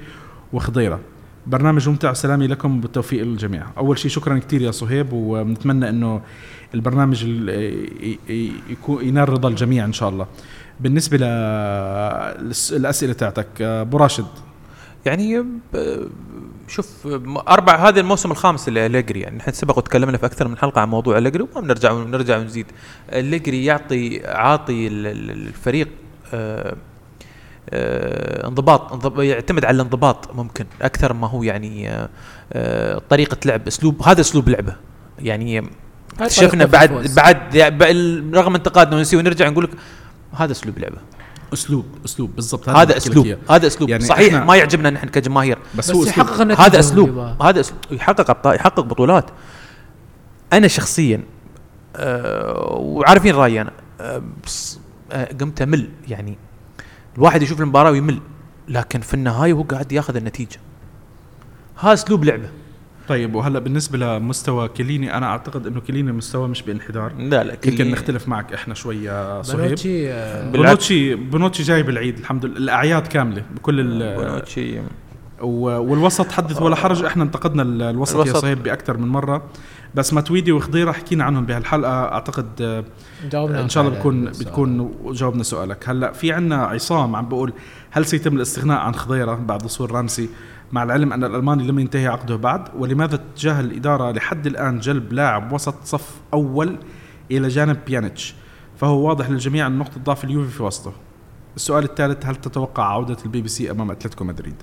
وخضيرة. برنامج ممتع وسلامي لكم بالتوفيق للجميع. أول شيء شكرا كثير يا صهيب ونتمنى إنه البرنامج يكون ينال رضا الجميع إن شاء الله. بالنسبة للأسئلة تاعتك أبو راشد. يعني شوف أربع هذا الموسم الخامس لالجري يعني نحن سبق وتكلمنا في أكثر من حلقة عن موضوع الجري وما بنرجع ونرجع ونزيد. الجري يعطي عاطي ال- ال- الفريق آه، انضباط انضب- يعتمد على الانضباط ممكن أكثر ما هو يعني آه، آه، طريقة لعب أسلوب هذا أسلوب لعبه. يعني هاي شفنا طريقة بعد الفوز. بعد يعني رغم انتقادنا ونسي ونرجع نقول لك هذا أسلوب لعبه. أسلوب أسلوب بالضبط. هذا أسلوب. هذا أسلوب. يعني صحيح ما يعجبنا نحن كجماهير. بس, بس هو يحقق هذا أسلوب. هذا أسلوب. يحقق أبطال يحقق بطولات. أنا شخصيا أه وعارفين رأيي أنا بس أه قمت أمل يعني الواحد يشوف المباراة ويمل. لكن في النهاية هو قاعد ياخذ النتيجة. هذا أسلوب لعبة. طيب وهلا بالنسبة لمستوى كليني أنا أعتقد إنه كليني مستوى مش بانحدار. لا لا يمكن كلي- نختلف معك إحنا شوي يا صهيب. بنوتشي آه، بالعكس. بونوتشي بونوتشي جاي بالعيد الحمد لله. الأعياد كاملة بكل بونوتشي و- والوسط حدث ولا حرج. إحنا انتقدنا ال- الوسط, الوسط. يا. صهيب بأكثر من مرة. بس ماتويدي وخضيره حكينا عنهم بهالحلقة. أعتقد آه، جاوبنا إن شاء الله بتكون. بتكون جاوبنا سؤالك. هلأ في عنا عصام عم بقول هل سيتم الاستغناء عن خضيرة؟ بعد وصول رامسي. مع العلم أن الألماني لم ينتهي عقده بعد ولماذا تتجاهل الإدارة لحد الآن جلب لاعب وسط صف أول إلى جانب بيانيتش؟ فهو واضح للجميع أن نقطة ضعف اليوفي في وسطه. السؤال الثالث هل تتوقع عودة البي بي سي أمام أتلتيكو مدريد؟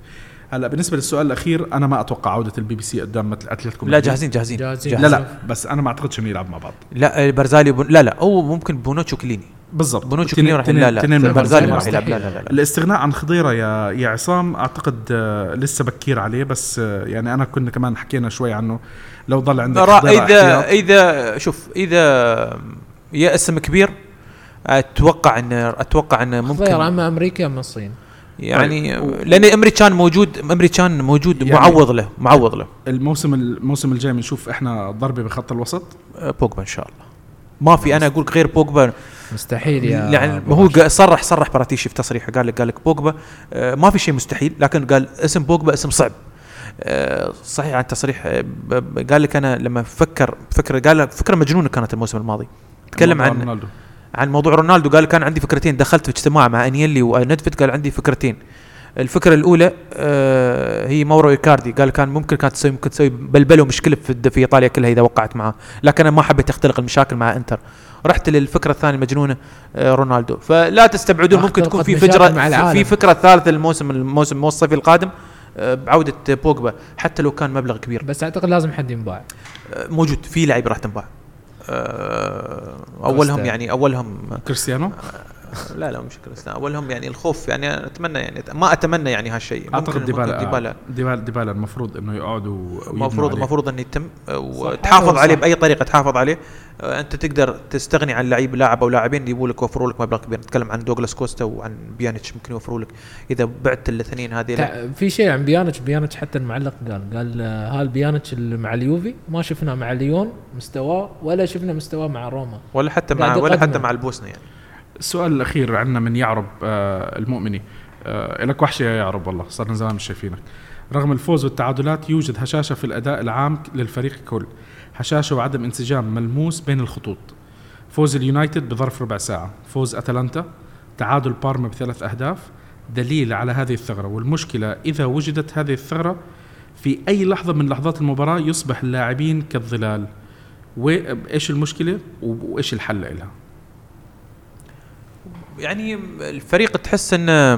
هلا بالنسبة للسؤال الأخير أنا ما أتوقع عودة البي بي سي قدام مثل أتلتيكو لا مدريد. جاهزين جاهزين جاهزين. لا لا بس أنا ما أعتقدش إنه يلعب مع بعض. لا برزالي بون لا لا هو ممكن بونوتشو كليني. بالضبط. بونوتشو كليني راح لا لا برزالي ما راح. يلعب. لا لا لا, لا. الاستغناء عن خضيرة يا يا عصام أعتقد آه، لسه بكير عليه بس آه، يعني أنا كنا كمان حكينا شوي عنه. لو ضل عندك اذا اذا شوف إذا يا اسم كبير أتوقع ان أتوقع انه خضير ممكن أما أمريكا أما الصين. يعني طيب. لأن امريكان موجود امريكان موجود يعني- معوض له معوض له. الموسم الموسم الجاي بنشوف إحنا ضربة بخط الوسط؟ أه، بوجبا إن شاء الله. ما في أنا أقول لك غير بوجبا. مستحيل يا يعني هو صرح صرح براتيشي في تصريحه قال لك قال لك بوجبا. آه، ما في شيء مستحيل لكن قال اسم بوجبا اسم صعب. آه، صحيح عن تصريح قال لك أنا لما فكر فكره قال فكرة مجنونة كانت الموسم الماضي. تكلم عن رونالدو. عن موضوع رونالدو قال كان عندي فكرتين دخلت في اجتماع مع انيلي ونيدفيد قال عندي فكرتين. الفكرة الأولى آه هي مورو إيكاردي قال كان ممكن كانت تسوي ممكن تسوي بلبلة ومشكلة في في إيطاليا كلها إذا وقعت معه لكن أنا ما حبيت اختلق المشاكل مع إنتر. رحت للفكرة الثانية المجنونه آه رونالدو. فلا تستبعدون ممكن تكون في فكره. في فكرة ثالثة الموسم الموسم الصيفي القادم آه بعودة بوجبا حتى لو كان مبلغ كبير. بس أعتقد لازم حد ينباع. موجود في لعيبه راح تنباع. أولهم كوستا. يعني أولهم كريستيانو لا لا مش كريستيانو اول هم يعني الخوف يعني أتمنى يعني ما أتمنى يعني هالشيء. أعتقد ديبالا ديبالا. ديبالا, ديبالا المفروض إنه يقعدوا ويبنوا المفروض. المفروض إنه يتم وتحافظ عليه. بأي طريقة تحافظ عليه. آه، أنت تقدر تستغني عن لعيب لاعب أو لاعبين يجيبوا لك يوفروا لك مبلغ كبير. نتكلم عن دوغلاس كوستا وعن بيانيتش ممكن يوفروا لك. إذا بعت الاثنين هذه في شيء عن بيانتش بيانتش حتى المعلق قال قال آه، هال بيانتش اللي مع اليوفي ما شفنا مع ليون مستواه ولا شفنا مستواه مع روما. ولا حتى مع ولا حتى. مع البوسنه يعني. السؤال الأخير عندنا من يعرب آه المؤمني. آه لك وحشة يا يعرب والله من زمان مش شايفينك. رغم الفوز والتعادلات يوجد هشاشة في الأداء العام للفريق ككل. هشاشة وعدم انسجام ملموس بين الخطوط. فوز اليونايتد بظرف ربع ساعة. فوز أتلانتا تعادل بارما بثلاث أهداف. دليل على هذه الثغرة. والمشكلة إذا وجدت هذه الثغرة في أي لحظة من لحظات المباراة يصبح اللاعبين كالظلال. وايش المشكلة؟ وإيش الحل لها يعني الفريق تحس إنه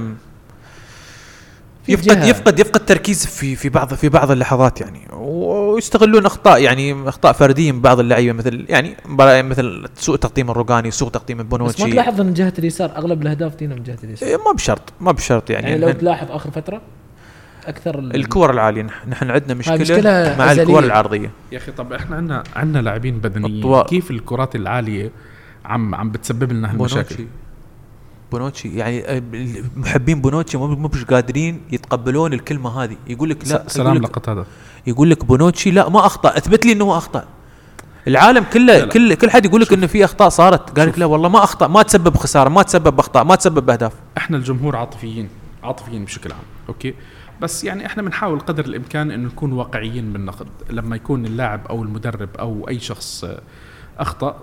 في يفقد. يفقد يفقد تركيز في في بعض في بعض اللحظات يعني. ويستغلون أخطاء يعني أخطاء فردية من بعض اللعيبة مثل يعني مباراة مثل سوء تقديم الروجاني سوء تقديم بس ما البونوتشي تلاحظ إن جهة اليسار أغلب الأهداف تجينا من جهة اليسار؟ إيه، ما بشرط ما بشرط يعني, يعني لو تلاحظ آخر فترة أكثر ال- الكور العالية نحن عندنا مشكلة, مشكلة مع أزلية. الكور العرضيه يا أخي طب إحنا عندنا عندنا لاعبين بدنيين. كيف الكرات العالية عم عم بتسبب لنا هالمشاكل؟ بونوتشي يعني آه، محبين بونوتشي مو مش قادرين يتقبلون الكلمة هذه. يقول لك لا سلام غلط هذا. يقول لك بونوتشي لا ما أخطأ. اثبت لي إنه أخطأ. العالم كله لا لا. كل كل حد يقول لك إنه في أخطاء صارت. قال لك لا والله ما أخطأ ما تسبب خسارة ما تسبب أخطاء ما تسبب أهداف. إحنا الجمهور عاطفيين عاطفيين بشكل عام أوكي؟ بس يعني إحنا بنحاول قدر الإمكان انه نكون واقعيين بالنقد. لما يكون اللاعب أو المدرب أو أي شخص أخطأ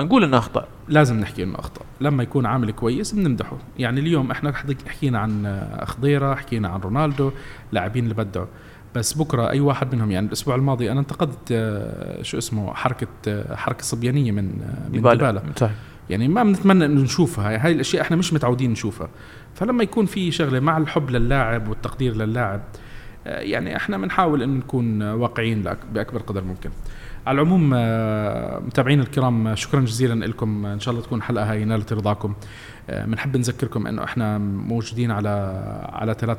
نقول إنه أخطأ. لازم نحكي إنه أخطأ. لما يكون عامل كويس بنمدحه. يعني اليوم إحنا حكينا عن خضيرة حكينا عن رونالدو لاعبين اللي بدعوا. بس بكرة أي واحد منهم يعني الأسبوع الماضي أنا انتقدت آه، شو اسمه حركة آه، حركة صبيانية من آه، من ديبالا. صحيح. يعني ما بنتمنى إنه نشوفها. هاي, هاي الأشياء إحنا مش متعودين نشوفها. فلما يكون في شغلة مع الحب للاعب والتقدير للاعب يعني إحنا بنحاول انه نكون واقعيين بأكبر قدر ممكن. على العموم آه، متابعينا الكرام آه، شكرا جزيلا لكم. إن شاء الله تكون حلقة هاي نالت رضاكم. آه، بنحب نذكركم إنه إحنا موجودين على على ثلاث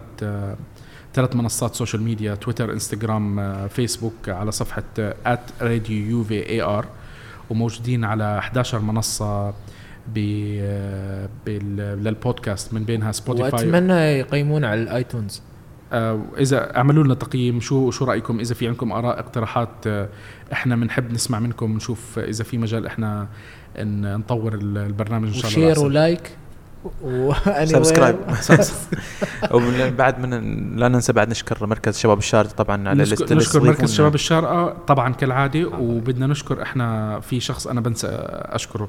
ثلاث منصات social media تويتر إنستغرام فيسبوك على صفحة at راديو يوفي AR وموجودين على 11 منصة ب بال- للبودكاست من بينها سبوتيفاي وأتمنى يقيمون على ال iTunes. إذا اعملوا لنا تقييم شو شو رأيكم؟ إذا في عندكم آراء اقتراحات إحنا بنحب نسمع منكم نشوف إذا في مجال إحنا إن نطور ال- البرنامج إن شاء الله و share. و like وأني subscribe وين- وبعد من لا ننسى بعد نشكر مركز شباب الشارقة طبعا على نشكر, نشكر مركز. شباب الشارقة طبعا كالعادة وبدنا نشكر إحنا في شخص أنا بنسى أشكره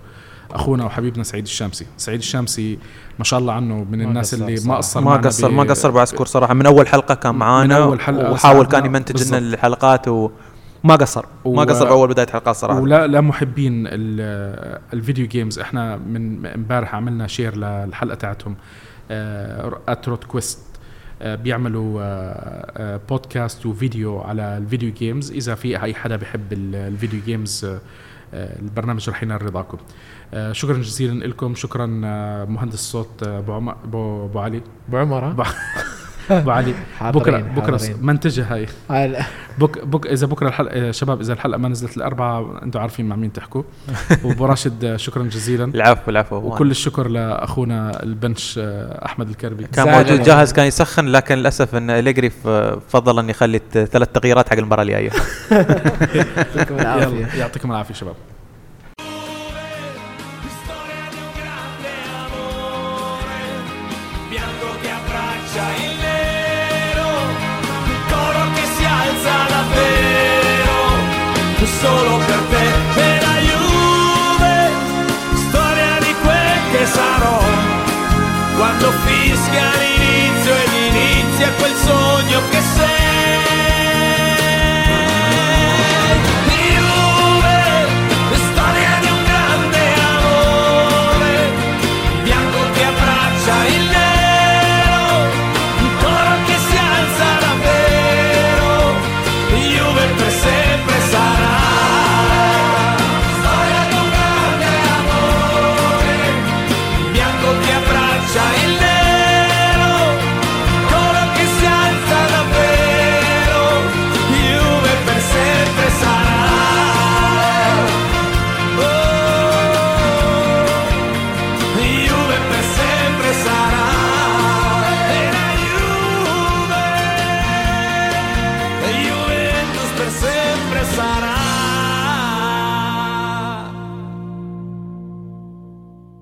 أخونا وحبيبنا سعيد الشامسي سعيد الشامسي ما شاء الله عنه من ما الناس اللي. ما قصر ما قصر ما قصر بعسكر صراحة من أول حلقة كان معانا أول حلقة وحاول ساعدنا. كان يمنتج لنا. الحلقات وما قصر. ما و- قصر بأول بداية حلقات صراحة. ولا لا محبين ال- ال video games إحنا من امبارح عملنا share للحلقة تاعتهم. اتروت كويست بيعملوا آه، آه، بودكاست وفيديو على الفيديو جيمز إذا في أي حدا بحب ال- الفيديو جيمز آه، آه، البرنامج رح ينال رضاكم. آه، شكرا جزيلا لكم. شكرا آه، مهندس الصوت آه، أبو عم- ابو علي. أبو عمر ها؟ أبو علي. بكره بكرة حاضرين. منتجة هاي. بك بك إذا بكرة الحلقة شباب إذا الحلقة ما نزلت الاربعاء أنتم عارفين مع مين تحكوا. وأبو راشد شكرا جزيلا. العفو العفو وكل الشكر لأخونا البنش آه، أحمد الكربي. كان موجود. جاهز كان يسخن لكن للأسف إن إليجري فضل ان يخلي ثلاث تغييرات حق المباراة الجاية. يعطيكم العافية. يعطيكم العافية شباب. Solo per te e la Juve, storia di quel che sarò, quando fischia l'inizio ed inizia quel sogno che sei.